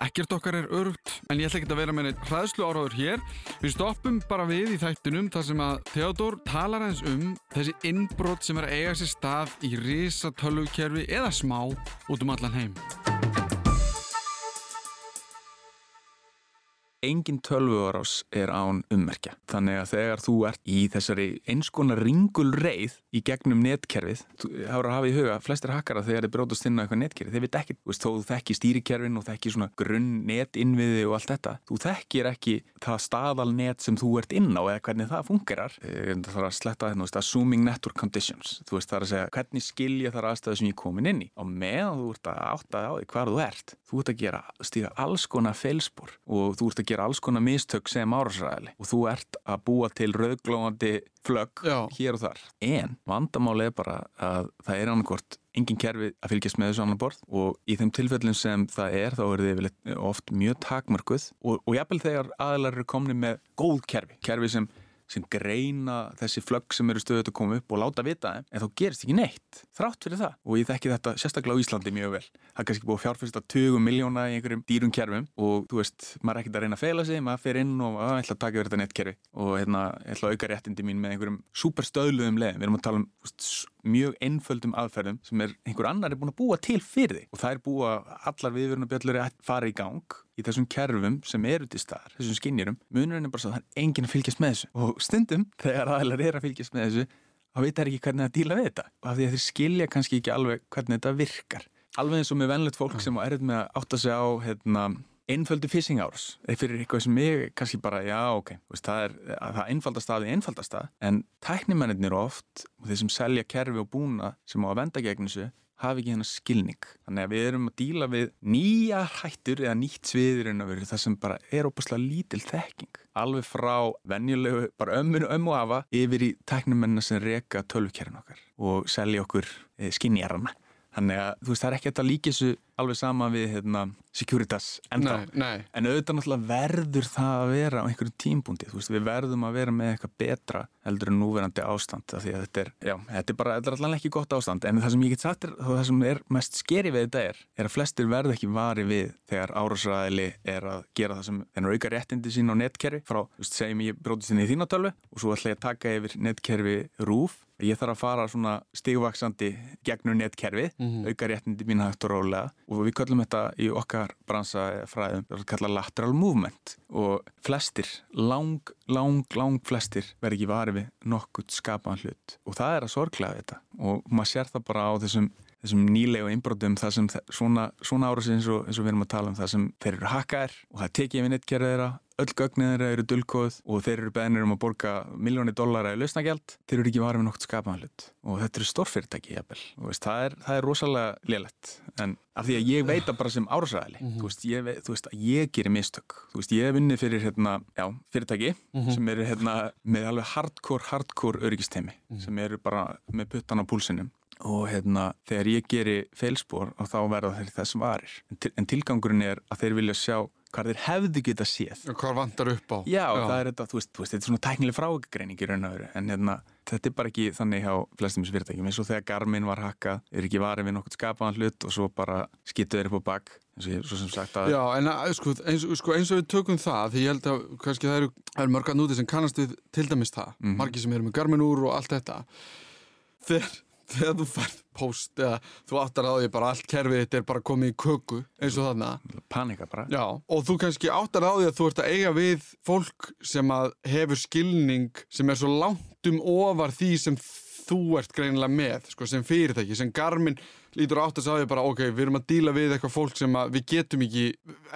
Ekkert okkar er örugt, en ég ætla ekki að vera með neitt hraðslu áraður hér. Við stoppum bara við í þættinum þar sem að Theodor talar eins um þessi innbrott sem er að eiga sér stað í risatölvukerfi eða smá út um allan heim. Engin tölvuarás er án ummerkja. Þannig að þegar þú ert í þessari einskona ringul reið í gegnum netkerfið, þú hára að hafa í huga flestir hakkara þegar þeir brótast inn á eitthvað netkerfið, þeir veit ekki, þú veist, þó þekki stýrikerfin og þekki svona grunn netinviði og allt þetta, þú þekkir ekki það staðalnet sem þú ert inn á eða hvernig það fungerar. Eh, það þarf að sletta þetta, þú veist, assuming network conditions, þú veist, það er að segja hvernig skilja þar aðstæðu sem ég komin inn í. Á meðan þú ert að átta á því hvað þú ert, þú ert að gera, stíga alls konar feilspor og þú ert að gera alls konar mistök sem árásræðili og þú ert að búa til rauglóðandi flögg hér og þar. En vandamáli er bara að það er annarkort engin kerfi að fylgjast með þessu annar borð. Og í þeim tilfellin sem það er þá er þið oft mjög takmörguð og, og jafnvel þegar aðlar eru komni með góð kerfi, kerfi sem sem greina þessi flögg sem eru stöðut að koma upp og láta vita þeim, en þá gerist ekki neitt þrátt fyrir það. Og ég þekki þetta sérstaklega á Íslandi mjög vel. Það er kannski búið að fjárfyrsta 20 miljóna í einhverjum dýrum kerfum og þú veist, maður er ekkert að reyna að feila sig, maður fer inn og að, ætla að taka yfir þetta nettkerfi og hérna, ætla að auka réttindi mín með einhverjum superstöðluðum leðum. Við erum að tala um mjög einföldum aðferðum sem er einhver annar er búin að búa til fyrir þig. Og það er búa allar viðvörunabjöllur að fara í gang í þessum kerfum sem eru til staðar, þessum skinnjurum, munurinn er bara svo að það er enginn að fylgjast með þessu. Og stundum þegar aðlar er að fylgjast með þessu þá veit það ekki hvernig að díla við þetta. Og af því að þeir skilja kannski ekki alveg hvernig þetta virkar. Alveg eins og með vennlegt fólk sem er með að átta sig á hérna, einföldu phishing árs fyrir eitthvað sem ég kannski bara, já ok, veist, það er það einfaldast staði einfaldast stað en tæknimennir oft og þeir sem selja kerfi og búna sem á að venda gegn þessu hafi ekki hennar skilning. Þannig að við erum að díla við nýja hættur eða nýtt að vera það sem bara er óbúslega lítil þekking. Alveg frá venjulegu, bara ömminu ömmu afa yfir í teknumennar sem reka tölvkerfin okkar og selja okkur e, skinnjarana. Þannig að þú veist það er ekki þetta líkissu alveg sama við hérna, Securitas ennþá. Nei, nei. En auðvitað náttúrulega verður það að vera á einhverjum tímbúndi. Þú veist við verðum að vera með eitthvað betra heldur en núverandi ástand. Því að þetta er, já, þetta er bara, þetta er allavega ekki gott ástand. En það sem ég get sagt er, það sem er mest skeri við þetta er, er að flestir verð ekki vari við þegar árásræðili er að gera það sem þennar auka réttindi sín á netkerfi frá, þú veist, segjum ég brótist ég þarf að fara svona stigvaksandi gegnum netkerfið, mm -hmm. auka réttindi mín hægt og rólega. Og við kallum þetta í okkar bransafræðum, að kalla lateral movement. Og flestir, lang, lang, lang flestir verður ekki varið við nokkurt skapaðan hlut. Og það er að sorglega þetta. Og maður sér það bara á þessum þessum nýlegu innbrotum það sem svona, svona árasi eins og, eins og við erum að tala um það sem þeir eru hakkaðir og það tekið við nettkerðið þeirra öll gögnið þeirra eru dulkóð og þeir eru beðnir um að borga miljóni dollara í lausnagjald, þeir eru ekki varið með nokt skapaðan hlut og þetta eru stórfyrirtæki jafnvel, það, er, það er rosalega lélætt, en af því að ég veit að bara sem árásræðili, Mhm. þú, veist, ég, veit- þú veist að ég gerir mistök, þú veist, ég hef vunnið fyrir hérna, já, fyrirtæki Mhm. sem eru hérna með alveg hardcore, hardcore öryggistemi Mhm. sem eru bara með puttan á púlsinum og hérna þegar ég geri feilspor og þá verða þeir þess varir. En, til, en tilgangurinn er að þeir vilja sjá hvað þeir hefðu geta séð. Hvað vantar upp á? Já, það er þetta, þú veist, þú veist, þetta er svona tæknileg frágreining í raun og veru, en hérna, þetta er bara ekki þannig hjá flestum þessu fyrirtækjum, eins og þegar Garmin var hakkað, er ekki varið við nokkuð skapaðan hlut og svo bara skýttu þeir upp á bak, eins og ég, svo sem sagt að Já, en að, sko, eins, sko, eins og við tökum það því ég held að kannski það eru, eru mörg að núti sem kannast við til dæmis það. Mhm. margir sem eru með garmin úr og allt þetta. Þegar, þegar þú færð post eða þú áttar á því bara allt kerfið þetta er bara komið í köku eins og þarna panika bara. Já, og þú kannski áttar á því að þú ert að eiga við fólk sem að hefur skilning sem er svo langt um ofar því sem þú ert greinilega með, sko, sem fyrirtæki, sem Garmin lítur átt að því bara, ok, við erum að díla við eitthvað fólk sem við getum ekki,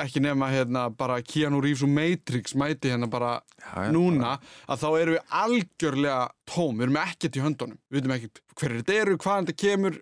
ekki nema hérna bara Keanu Reeves og Matrix mæti hérna bara Já, já, núna, að þá erum við algjörlega tóm, við erum ekkert í höndunum, við veitum ekkert hverju þetta eru, hvaðan þetta kemur,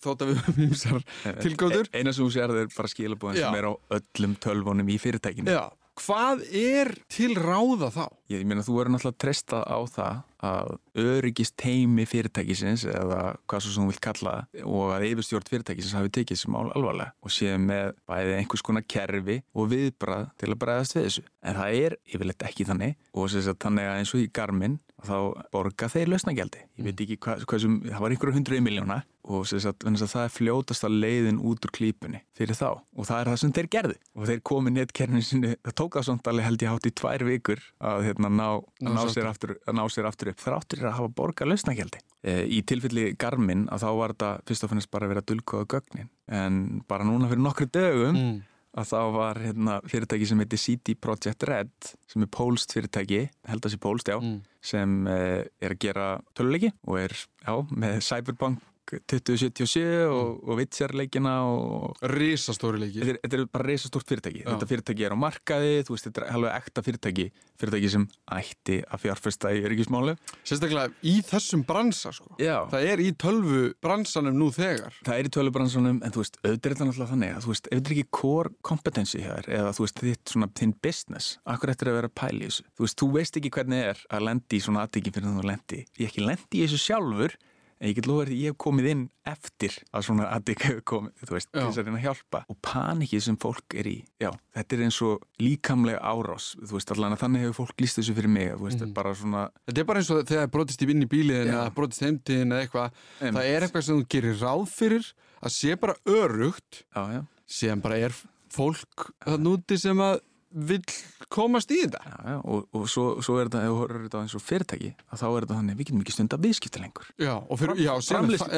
þótt að við höfum ímsar <laughs> tilgóður. E- Eina sem þú sér er bara skilabóðin Já. sem er á öllum tölvunum í fyrirtækinu. Já, hvað er til ráða þá? Ég meina, þú verður náttúrulega treysta á það að öryggist teimi fyrirtækisins eða hvað svo sem þú vilt kalla og að yfirstjórn fyrirtækisins hafi tekið þessi mál alvarlega og sé með bæði einhvers konar kerfi og viðbrað til að bregðast við þessu. En það er yfirleitt ekki þannig og þannig að eins og í Garmin þá borga þeir lausnagjaldi. Ég veit ekki hvað, hvað sem, það var einhverju hundruði miljóna og þess að, að það er fljótast að leiðin út úr klípunni fyrir þá og það er það sem þeir gerðu og þeir komi netkerfinu sinni, það tók það svona alveg held ég hátt í tvær vikur að, hérna, ná, að, ná, aftur, að ná sér aftur upp þráttur að hafa borgað lausnagjaldi. E, í tilfelli Garmin að þá var þetta fyrst og finnst bara að vera að dulkoða gögnin en bara núna fyrir nokkru dögum Mm. Að þá var hérna, fyrirtæki sem heitir CD Projekt Red sem er pólst fyrirtæki, held að sé pólst, já Mm. sem eh, er að gera töluleiki og er, já, með Cyberpunk 2077 og, og Witcher leikina og Rísastóri leikir. þetta er, þetta er bara reisastórt fyrirtæki Já. þetta fyrirtæki er á markaði, þú veist, þetta er alveg ekta fyrirtæki, fyrirtæki sem ætti að fjárfesta í öryggismálu Sérstaklega í þessum bransa, sko. Já, Það er í tölvu bransanum nú þegar. það er í tölubransunum en þú veist, auðvitað er náttúrulega þannig að þú veist, þetta er ekki core competency hér eða þú veist, þitt svona, þinn business akkur eftir að vera þessu þú veist, þú veist að en ég get lofa því ég hef komið inn eftir að svona aðtæki hefur komið, þú veist, til þess að reyna að hjálpa og panikið sem fólk er í já, þetta er eins og líkamlega árás þú veist, allan að þannig hefur fólk líst þessu fyrir mig þú veist, Mhm. bara svona Þetta er bara eins og þegar það brotist í vinn í bíliðin Já. eða brotist heimtiðin eða eitthvað. Það er eitthvað sem þú gerir ráð fyrir að sé bara örugt já, já, sem bara er fólk það núti sem að vill komast í þetta. já, já, og, og svo, svo er þetta, ef þú horfður þetta eins og fyrirtæki þá er þetta þannig, við getum ekki stund að viðskipta lengur Já, og fyrir, já,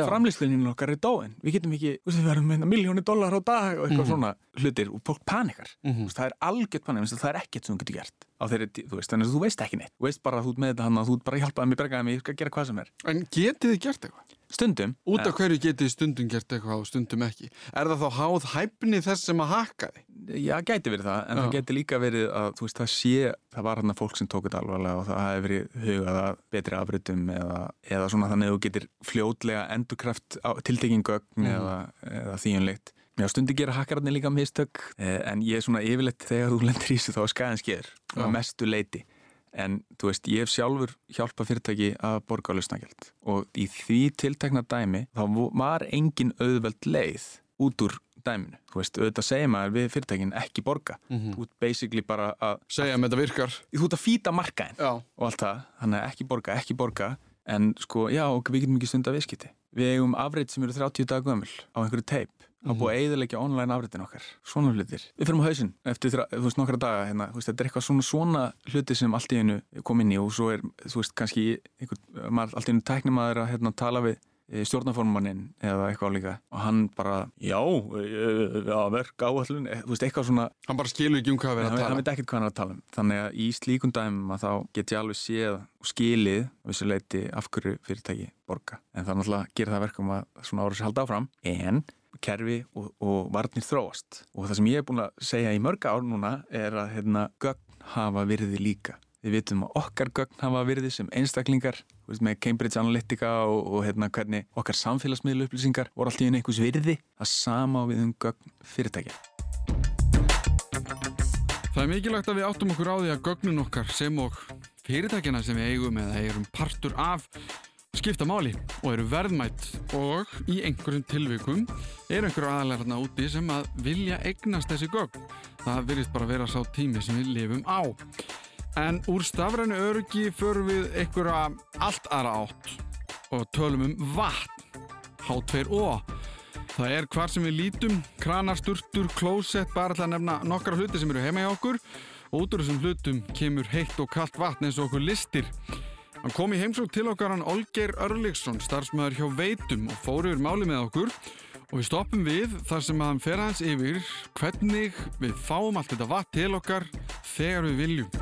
framlýslunin okkar er dóin við getum ekki, við verðum með miljóni dólar á dag og eitthvað Mhm. svona hlutir og fólk panikar. Þú veist, það er algjört panik, það er ekkert sem þú getur gert þeirri, þú veist, þannig að þú veist ekki neitt þú veist bara að þú ert með þetta hann að þú ert bara að hjálpaði mig, bergaði mig, ég skal gera hvað sem er En getið þið gert eitthvað? Stundum, Út af hverju getið stundum gert eitthvað og stundum ekki? Er það þá háð hæfni þess sem að hakka þið? já, gæti verið það en Já. það geti líka verið að, þú veist, það sé það var hann að fólk sem tók þetta alvarlega og það hefði verið hugað að betri afritum eða, eða svona þannig að þú getur fljótlega endurkraft á tiltekin gögn Mhm. eða, eða þýjunleitt Já, stundi gera hakkararnir líka mistök eh, en ég er svona yfirleitt þegar þú lendir í þessu þá er skæðan Já. á mestu leiti en þú veist, ég hef sjálfur hjálpa fyrirtæki að borga á lausnagjald og í því tiltekna dæmi þá var engin auðveld leið út úr dæminu. Þú veist, auðvitað segja maður við fyrirtækin ekki borga. Mhm. Þú ert basically bara að, Segja að þetta virkar. þú ert að fýta markaðin og allt það, þannig að ekki borga, ekki borga en sko, já, við getum ekki stunda viðskipti. Við eigum afreitt sem eru 30 dag gömul á einhverju teip að búið að eiðilegja online afreitin okkar. Svona hlutir. Við fyrir á hausinn eftir þú veist, nokkra daga, hérna, veist, þetta er eitthvað svona svona hluti sem allt í einu kom inn í og svo er, þú veist, kannski einhver, allt í einu tæknimaður að hérna, tala við stjórnaformannin eða eitthvað líka. Og hann bara, já, já, verk áallun, þú veist, eitthvað svona Hann bara skilur ekki um hvað við erum hann, að hann tala. veit ekkert hvað hann er að tala um. Þannig að í slíkum dæmum að þá get ég alveg séð og skilið þessu leiti af hverju fyrirtæki borga en það er náttúrulega að gera það verkum að svona ára sér halda áfram. En kerfi og, og varnir þróast. Og það sem ég er búin að segja í mörg ár núna er að hérna, gögn hafa virði líka. Við vitum að okkar gögn hafa virði sem einstaklingar veist, með Cambridge Analytica og, og hérna, hvernig okkar samfélagsmiðlu upplýsingar voru alltaf í einhvers virði að sama við um gögn fyrirtækja. Það er mikilvægt að við áttum okkur á því að gögnun okkar sem og fyrirtækjana sem við eigum eða eigum partur af skipta máli og eru verðmætt og í einhverjum tilvikum eru einhverju aðalega hérna úti sem að vilja eignast þessi gögn. Það virðist bara vera sá tími sem við lifum á. En úr stafrænu öryggi förum við einhverja allt aðra átt og tölum um vatn, H2O. Það er hvar sem við lítum, kranar, sturtur, klósett, bara að nefna nokkra hluti sem eru heima hjá okkur úr þessum hlutum kemur heitt og kallt vatn eins og okkur listir. Hann kom í heimsók til okkar hann Olgeir Örliksson, starfsmöður hjá Veitum og fór yfir máli með okkur og við stoppum við þar sem að hann fer hans yfir hvernig við fáum allt þetta vatn til okkar þegar við viljum.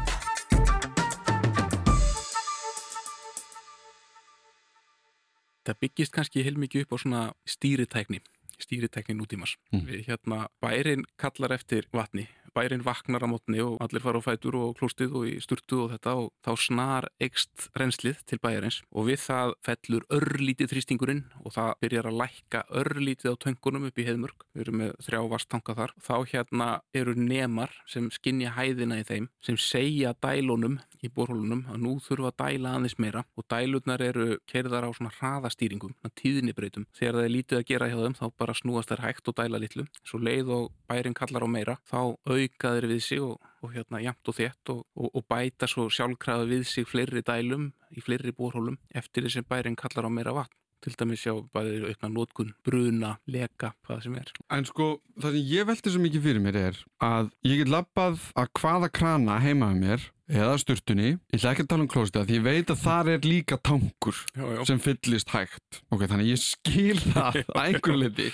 Það byggist kannski heilmikið upp á svona stýritækni stýritækni nútímas. Mm. Við hérna bærin kallar eftir vatni bærin vaknar á mótni og allir fara á fætur og klóstið og í sturtu og þetta og þá snar ekst renslið til bæjarins og við það fellur örlítið þrýstingurinn og það byrjar að lækka örlítið á töngunum upp í heimurk. Við erum með þrjá vasttanka þar. Þá hérna eru nemar sem skinja hæðina í þeim sem segja dælunum í borhólunum að nú þurfa að dæla aðeins meira og dælurnar eru kerðar á svona hraðastýringum, tíðnibreytum. Þegar það er lítið að gera hjá þeim þá bara snúast þær hægt og dæla litlu. Svo leið og bærin kallar á meira þá auka þeir við sig og, og hérna jamt og þétt og, og, og bæta svo sjálfkrafa við sig fleiri dælum í fleiri bórhólum eftir þess að bærin kallar á meira vatn til dæmis sjá bæðir aukna nótkun, bruna, leka, hvað sem er. En sko, það sem ég veldi svo mikið fyrir mér er að ég get lappað að hvaða krana heimaðu mér eða sturtunni, ég ætla ekki að tala um klóstið því ég veit að þar er líka tankur já, já. sem fyllist hægt. Ok, þannig ég skil það <laughs> að einhver liti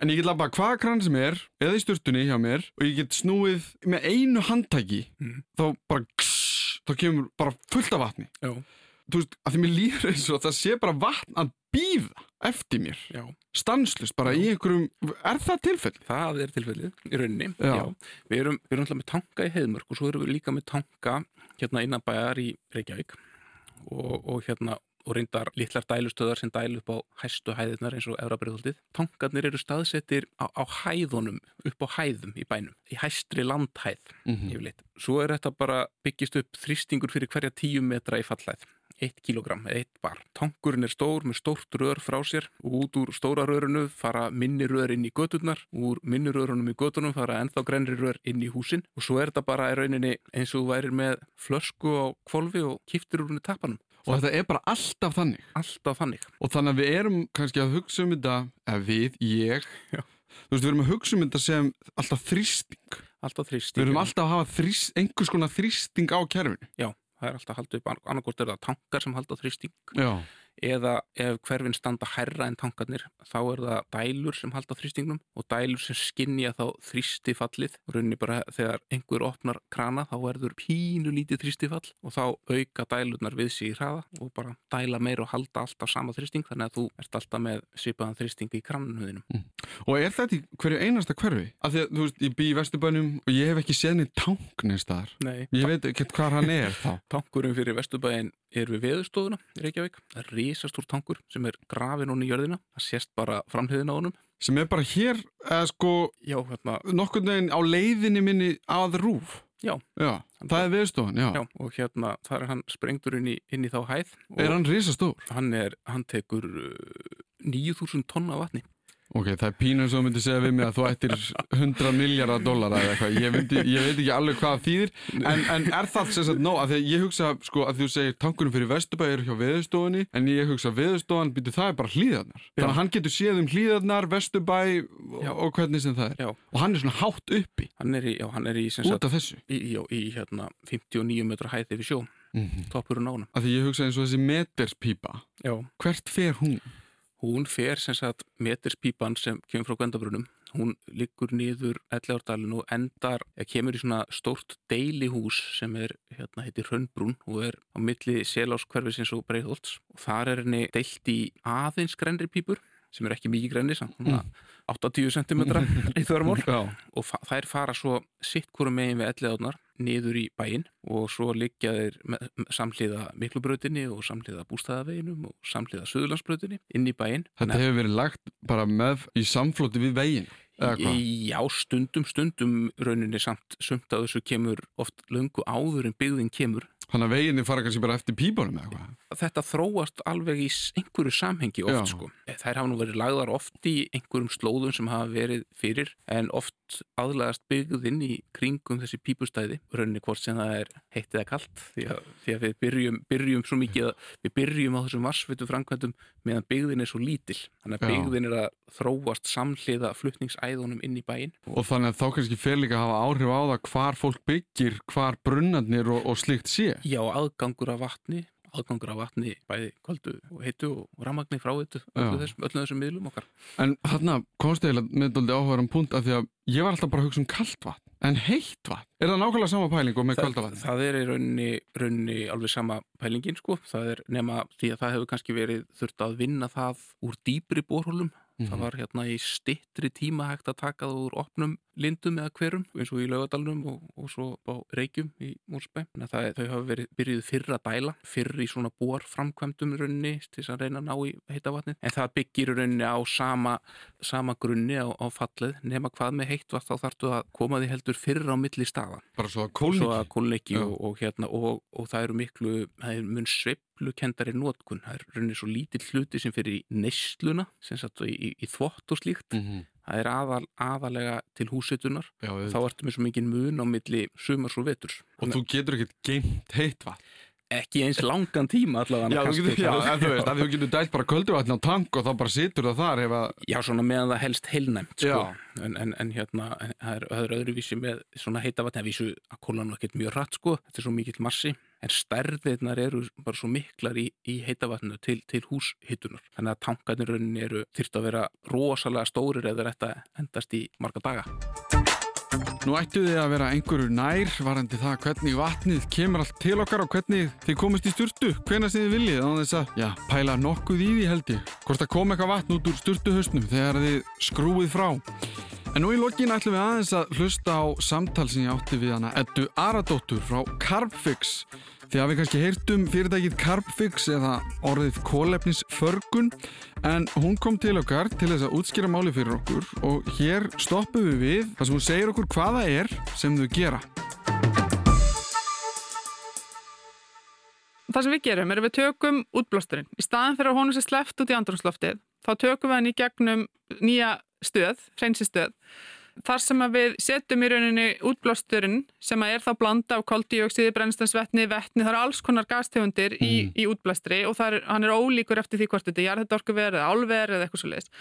en ég get lafa hvaða krann sem er eða í sturtunni hjá mér og ég get snúið með einu handtæki mm. þá bara kss, þá kemur bara fullt af vatni Já. þú veist, að því mér líður eins og það sé bara vatn að býða eftir mér Já. stanslust bara Já. í einhverjum er það tilfell? Það er tilfellið í rauninni við erum, við erum alltaf með tanka í heimörk og svo erum við líka með tanka hérna innan bæjar í Reykjavík og, og hérna og reyndar litlar dælustöðar sem dælu upp á hæstu hæðirnar eins og Eurabriðhaldið. Tankarnir eru staðsettir á, á hæðunum, upp á hæðum í bænum, í hæstri landhæð mm -hmm. yfirleitt. Svo er þetta bara byggist upp þrýstingur fyrir hverja tíu metra í fallæð. 1 kg, 1 bar. Tankurinn er stór með stórt rör frá sér og út úr stóra rörunu fara minni rör inn í göturnar, úr minni rörunum í götunum fara ennþá grenri rör inn í húsin og svo er þetta bara í rauninni eins og þú værir með flösku á kvolvi og kiftir úr henni tapanum og þetta er bara alltaf þannig. Alltaf þannig. Og þannig að við erum kannski að hugsa um þetta eða við, ég. Já. þú veist, við erum að hugsa um þetta sem alltaf þrýsting. Alltaf þrýsting við erum alltaf að hafa þrýst, einhvers konar þrýsting á kerfinu. Já, það er alltaf haldið upp annarkort er það tankar sem halda þrýsting. Já eða ef hverfinn standa herra en tankarnir þá er það dælur sem halda þrýstingnum og dælur sem skinnja þá þrýstifallið. Rauninni bara þegar einhver opnar krana þá verður pínu lítið þrýstifall og þá auka dælurnar við sig í hraða og bara dæla meir og halda alltaf sama þrýsting þannig að þú ert alltaf með svipaðan þrýsting í krannuðinum mm. Og er þetta í hverju einasta hverfi? Af því að þú veist, ég bý í Vesturbænum og ég hef ekki séð niður tank neins þar ég veit ekki hvað hann er þá. <laughs> Tankurinn fyrir Vesturbæin er við veðustofuna í Reykjavík. Það er risastór tankur sem er grafin honni í jörðina. Það sést bara framhliðin á honum. Sem er bara hér, eða sko, já, hérna, nokkur veginn á leiðinni minni að rúf. Já. Já, það er veðustofan, já. Já, og hérna, þar er hann sprengtur inn í, inn í þá hæð. Er hann risastór? Hann er, hann tekur uh, 9000 tonna vatni. Ok, það er pínu sem þú myndir segja við mig að þú ættir 100 miljardar dólar eða eitthvað, ég, ég veit ekki alveg hvað þýðir, en, en er það sem sagt, no, að því að ég hugsa, sko, að þú segir tankunum fyrir Vesturbæ eru hjá veðustofunni, en ég hugsa veðustofan, byrju það er bara hlýðarnar, þannig að hann getur séð um hlýðarnar, Vesturbæ og, og hvernig sem það er, já. og hann er svona hátt uppi, hann er í, já, hann er í, út af þessu, í, já, í hérna 59 metra hæði við sjó, mm -hmm. toppurinn ánum. Að því ég hugsa eins og þessi meterspípa, hvert fer hún? Hún fer sem sagt meterspípan sem kemur frá Gvendabrunum. Hún liggur niður Ellegárdalinn og endar, kemur í svona stórt deilihús sem er, hérna, heitir Hrönnbrún og er á milli Seláskverfisins og Breiðholts. Og þar er henni deilt í aðeins grenri pípur sem er ekki mikið samt svona 80 cm <laughs> í þörmól og þær fara svo sitt hverju megin við elliðáðnar niður í bæinn og svo liggja þeir samhliða miklubrautinni og samhliða bústæðaveginum og samhliða söðurlandsbrautinni inn í bæinn. Þetta hefur verið lagt bara með í samflóti við veginn. Já, stundum, stundum rauninni samt sumt að þessu kemur oft löngu áður en byggðin kemur Þannig að veginni fara kannski bara eftir pípunum eða hvað? þetta þróast alveg í einhverju samhengi oft Já. sko. Þær hafa nú verið lagðar oft í einhverjum slóðum sem hafa verið fyrir en oft aðlagast byggðinn í kringum þessi pípustæði rauninni hvort sem það er heitt eða kalt því því að við byrjum, byrjum svo mikið að við byrjum á þessum vassvitu framkvæmdum meðan byggðin er svo lítil þannig að byggðin er að þróast samhliða flutningsæðunum inn í bæinn Og þannig að þá kannski Já, aðgangur af vatni aðgangur af vatni bæði kvöldu og heitu og rammagni frá heitu öllu þessum, öllu þessum miðlum okkar En þarna komst eiginlega með dóldi áhugaðan punkt af því að ég var alltaf bara að hugsa um kalt vatn. En heitt vatn? Er það nákvæmlega sama pæling og með kvölda vatn? það er í rauninni, rauninni alveg sama pælingin sko, það er nema því að það hefur kannski verið þurft að vinna það úr dýpri borhólum Mhm. það var hérna í stittri tíma hægt að taka það úr opnum lindum eða hverum eins og í laugadalunum og, og svo á reykjum í Múrsbæ þannig að þau hafa verið byrjuð fyrr að dæla fyrr í svona bor framkvæmdum í rauninni til þess að reyna að ná í heita vatni en það byggir rauninni á sama, sama grunni á, á fallið. Nema hvað með heitt vatn þá þarftu að koma því heldur fyrr á milli staða. Bara svo að og kólni svo að kólleiki Já. og, og, hérna, og, og það eru miklu, það er mun sveiflukendari nótkun, það er rauninni svo lítill hluti sem fyrir í neysluna sem sagt í, í, í þvott og slíkt. Mhm. það er aðal, aðalega til húsitunar þá þá... ertu með svo mikið mun á milli sumars og veturs. Og þú getur ekkert geimt heitt vatn. Ekki eins langan tíma allavega Já, þú kannski. já, en þú veist, að þú getur dælt bara köldu vatn á tank og þá bara situr það þar ef að... Já, svona meðan það helst heilnæmt sko. En, en, en hérna, en það er, það er öðruvísi með svona heita vatni, að vísu að kóla nú ekkert mjög rætt sko, þetta er svo mikill massi en stærðirnar eru bara svo miklar í, í heita vatninu til, til húshittunar þannig að tankarnir rauninni eru þyrft að vera rosalega stórir eða þetta endast í marga daga Nú ættu þið að vera einhverju nær varandi það hvernig vatnið kemur allt til okkar og hvernig þið komist í sturtu, hvenær sem þið viljið, án þess að, já, pæla nokkuð í því held ég. Hvort að koma eitthvað vatn út úr sturtuhausnum þegar þið skrúið frá. En nú í lokin ætlum við aðeins að hlusta á samtal sem ég átti við hana Eddu Aradóttur frá Carbfix. Þið hafið kannski heyrt um fyrirtækið Carbfix eða orðið kólefnisförgun en hún kom til okkar til þess að útskýra máli fyrir okkur og hér stoppum við við þar sem hún segir okkur hvaða er sem þau gera. Það sem við gerum er að við tökum útblásturinn. Í staðan fyrir að honum sé sleppt út í andrumsloftið, þá tökum við hann í gegnum nýja stöð, hreinsistöð, þar sem við setjum í rauninni útblásturinn sem er þá blanda af koldíóksiði, brennstensvetni, vetni, það eru alls konar gastegundir í, í útblástri og er, hann er ólíkur eftir því hvort þetta er jarðhættorkuver eða álver eða eitthvað svo leiðis.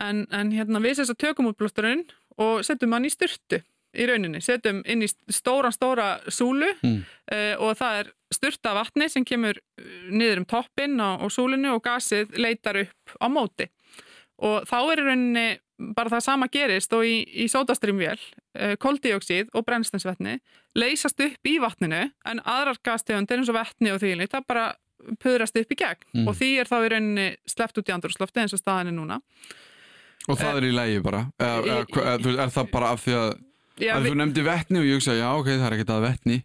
En, en hérna við sérst að tökum útblásturinn og setjum hann í styrtu í rauninni, setjum inn í stóran stóra súlu Mm. uh, og það er styrta vatni sem kemur eh, niður um toppinn á, á súlinu og gasið leitar upp á móti og þá er rauninni bara það sama gerist og í, í sótastrýmvél uh, koldíóksíð og brennstensvetni leysast upp í vatninu en aðrar gastegundir eins og vetni og þvíli það bara puðrast upp í gegn Mm. og því er þá í rauninni sleppt út í andrúrslofti eins og staðan er núna Og það er í lægi bara. Eða, þú veist, er það bara af því að, Já, að þú nefndi vetni og ég hugsa, já, ok, það er ekkert að vetni.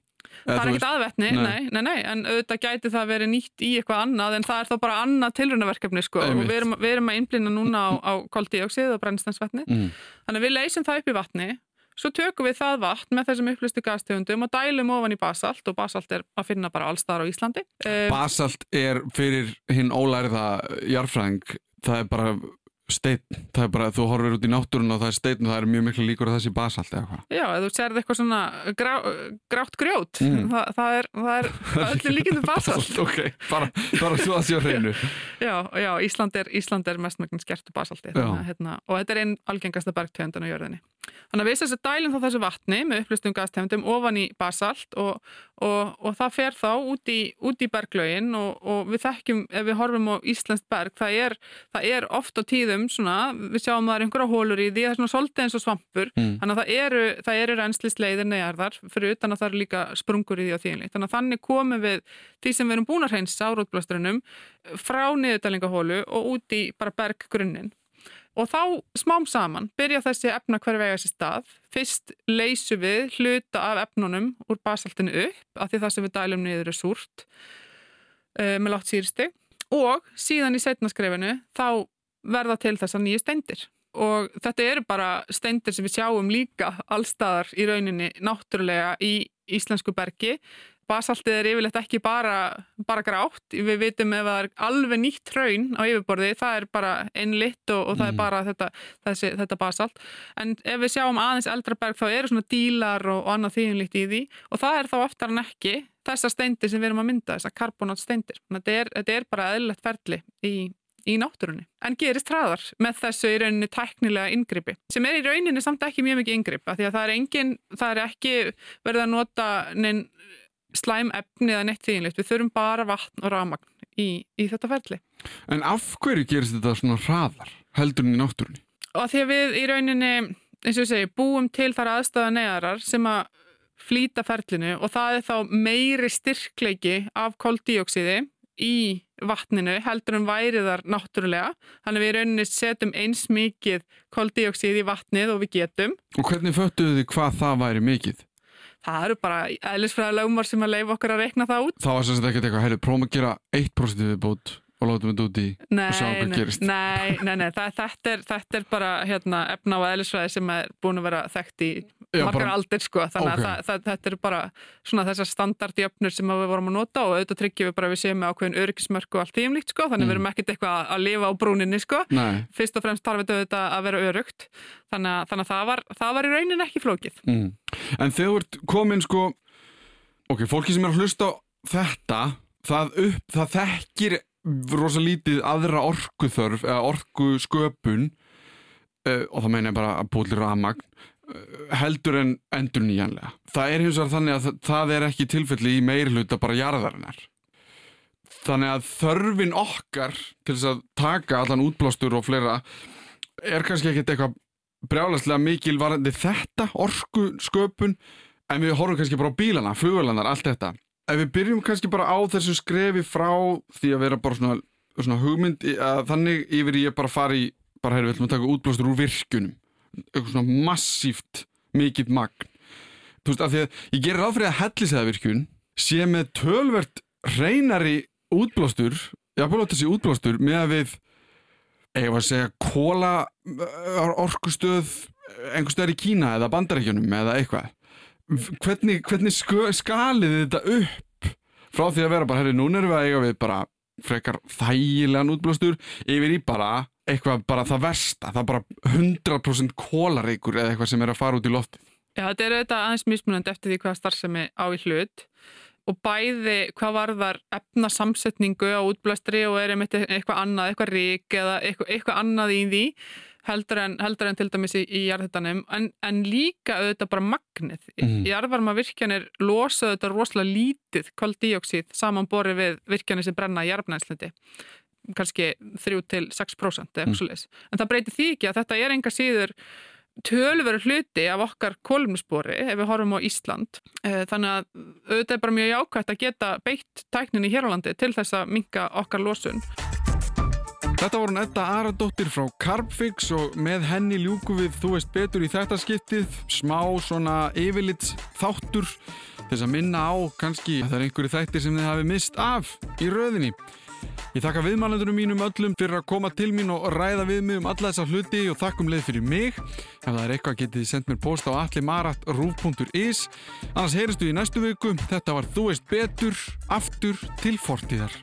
Eða, Það er ekkert aðvetni, Nei. nei. Nei, nei, en auðvitað gæti það verið nýtt í eitthvað annað en það er þá bara annað tilrunaverkefni sko og Einmitt. við erum, við erum að innblina núna á, á koldíóksið og brennstensvetni Mm. þannig við leysum það upp í vatni svo tökum við það vatn með þessum upplustu gastegundum og dælum ofan í basalt og basalt er að finna bara allstaðar á Íslandi um, Basalt er fyrir hinn ólæriða jarfræðing, það er bara steinn, það er bara, þú horfir út í náttúrun og það er steinn og það er mjög miklu líkur að það sé basalt eða hvað. Já, ef þú sérð eitthvað svona grá, grátt grjót Mm. <laughs> það, það er, er öllu líkindum <laughs> basalt ok, bara, bara svo að sjá hreinu. <laughs> Já, já Ísland er, Ísland er mestmægnin skertu basalti þannig, hérna, og þetta er einn algengasta bergtegundin á jörðinni. Þannig að við þess að dælum þá þessu vatni með upplustum gastegundum ofan í basalt og, og, og það fer þá út í, út í berglögin og, og við þekkjum, ef við horfum á Íslands berg, það er, það er oft á tíðum stöðum svona, við sjáum að það er einhverja hólur í því, það er svona svolítið eins og svampur Mm. þannig að það eru, það eru reynslisleiðir neðarðar fyrir utan að það eru líka sprungur í því á þínlíkt. Þannig að þannig komum við því sem við erum búin að reynsa á rótblöstrunum frá niðurdælingahólu og út í bara berggrunnin. Og þá smám saman byrja þessi efna hver vega sér stað. Fyrst leysu við hluta af efnunum úr basaltinu upp af því það sem við dælum niður er súrt uh, með látt sýrsti og síðan í setnaskrefinu þá verða til þessar nýju steindir. Og þetta eru bara steindir sem við sjáum líka allstaðar í rauninni náttúrulega í íslensku bergi. Basaltið er yfirleitt ekki bara, bara grátt. Við vitum ef það er alveg nýtt raun á yfirborði, það er bara einlitt og, og það er bara þetta, þessi, þetta basalt. En ef við sjáum aðeins eldra berg þá eru svona dílar og, og annað þýðinlíkt í því. Og það er þá oftar en ekki þessar steindir sem við erum að mynda, þessar karbonát steindir þetta er, þetta er bara eðlilegt ferli í, í náttúrunni, en gerist hraðar með þessu í rauninni tæknilega yngripi sem er í rauninni samt ekki mjög mikið yngrip af því að það er engin, það er ekki verið að nota slæm efni eða neitt þýðinlegt, við þurfum bara vatn og ramagn í, í þetta ferli En af hverju gerist þetta svona hraðar heldur en í náttúrunni? og því að við í rauninni eins og ég segi, búum til þar aðstöða neðarar sem að flýta ferlinu og það er þá meiri styrkleiki af koldíoksiði í vatninu heldur en væriðar náttúrulega. Þannig að við rauninni setjum eins mikið koldíoksið í vatnið og við getum. Og hvernig föttuðu þið hvað það væri mikið? það eru bara eðlisfræða lögumar sem að leifa okkur að reikna það út. Það var sem sagt ekkert eitthvað, heyrðu, prófum að gera 1% viðbót og látum við þetta út í Nei, og sjá hvað gerist. nei, nei, nei það, þetta, er, þetta er bara hérna, efna á eðlisfræði sem er búin að vera þekkt í Já, margar bara- aldir sko, þannig Ok. að það, það, þetta eru bara svona þessar standardjöfnur sem við vorum að nota og auðvitað tryggjum við bara að við séum með ákveðin öryggismörk og allt tíumlíkt sko, þannig Mm. við erum ekkert eitthvað að lifa á brúninni sko, Nei. fyrst og fremst þarf þetta auðvitað að vera örugt, þannig að, þannig að það, var, það var í raunin ekki flókið. Mm. En þegar komin sko ok, fólki sem er að hlusta þetta það, upp, það þekkir rosa lítið aðra orkuþörf eða orkusköpun uh, og það meina ég bara að búið ramagn uh, heldur en endur nýjanlega það er hins vegar þannig að það, það er ekki tilfelli í meiri hluta bara jarðarinnar. Þannig að þörfin okkar til þess að taka allan útblástur og fleira er kannski ekkert eitthvað brjálæslega mikil varandi þetta orku sköpun en við horfum kannski bara á bílana, flugvelanar, allt þetta ef við byrjum kannski bara á þessu skrefi frá því að vera bara svona, svona hugmynd að þannig yfir ég bara fara í bara hefur við ætlum að taka útblástur úr virkunum eitthvað svona massíft mikið magn. Þú veist, af því að ég gerir ráð fyrir að hellisæðavirkjun sé með tölvert reynari útblástur jafnvel átt þessi útblástur með að við eigum að segja kóla orkustöð einhver stöður í Kína eða bandarækjunum eða eitthvað hvernig, hvernig skö, skalið þið þetta upp? Frá því að vera bara, herri, núna erum við að eiga við bara frekar þægilegan útblástur yfir í bara eitthvað bara það versta, það er bara 100% kólareikur eða eitthvað sem er að fara út í loftið. Já, þetta er auðvitað aðeins mismunandi eftir því hvað starfsemi á í hlut og bæði hvað varðar efnasamsetningu á útblæstri og er einmitt eitthvað annað, eitthvað rík eða eitthvað, eitthvað annað í því heldur en, heldur en til dæmis í, í jarðhættanum en, en líka auðvitað bara magnið. Mhm. Jarðvarma virkjanir losa auðvitað rosalega lítið koldíoksíð samanborið við virkjanir sem brenna í jarðbnæðslindi kannski 3-6% eða svoleiðis. En það breytir því ekki að þetta er enga síður tölveru hluti af okkar kolumnspori ef við horfum á Ísland. Eh, Þannig að auðvitað er bara mjög jákvægt að geta beitt tækninni hér á landi til þess að minka okkar losun. Þetta voru Edda Aradóttir frá Carbfix og með henni ljúku við þú veist betur í þetta skiptið smá svona yfirlits þáttur þess að minna á kannski að það er einhverju þættir sem þið hafi mist af í röðinni. Ég þakka viðmælendurum mínum öllum fyrir að koma til mín og ræða við mig um alla þessa hluti og þakkum leið fyrir mig. Ef það er eitthvað getið þið sendt mér post á allimarat.ruf.is Annars heyristu í næstu viku. Þetta var Þú veist betur, aftur til fortíðar.